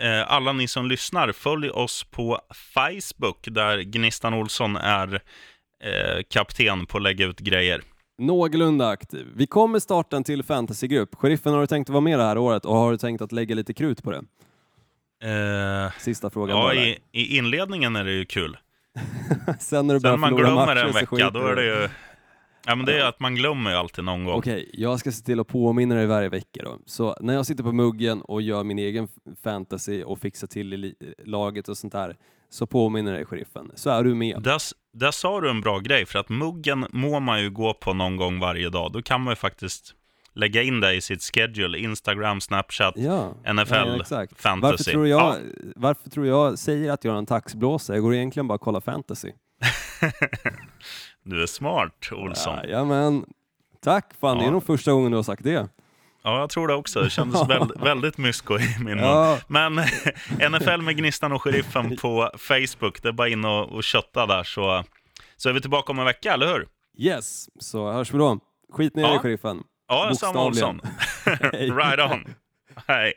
A: eh, alla ni som lyssnar, följ oss på Facebook där Gnistan Olsson är eh, kapten på att lägga ut grejer.
B: Någorlunda aktiv. Vi kommer starta en till fantasygrupp. Sheriffen, har du tänkt att vara med det här året och har du tänkt att lägga lite krut på det?
A: Eh,
B: Sista frågan
A: ja, i, i inledningen är det ju kul.
B: Sen när du
A: Sen man glömmer
B: matcher
A: en vecka, då är det ju... Ja, men det är att man glömmer ju alltid någon gång.
B: Okej, jag ska se till att påminna dig varje vecka då. Så när jag sitter på muggen och gör min egen fantasy och fixar till i laget och sånt där, så påminner dig sheriffen. Så är du med.
A: Där, där sa du en bra grej, för att muggen må man ju gå på någon gång varje dag. Då kan man ju faktiskt lägga in det i sitt schedule, Instagram, Snapchat,
B: Ja,
A: NFL,
B: ja,
A: fantasy.
B: Varför tror, jag,
A: Ja.
B: varför tror jag säger att jag är en taxblåsare? Jag går egentligen bara och kollar fantasy.
A: Du är smart, Olsson. Ja,
B: Jajamän. Tack, fan det är nog första gången du har sagt det.
A: Jag tror det också. Det kändes väl, väldigt mysko i min mun.
B: Ja,
A: Men NFL med Gnistan och Sheriffen på Facebook, det är bara in och, och kötta där så, så är vi tillbaka om en vecka, eller hur?
B: yes, så hörs vi då. Skit ner
A: Ja.
B: dig sheriffen.
A: Ja,
B: Bokstavligen.
A: Olsson. right on. Hej.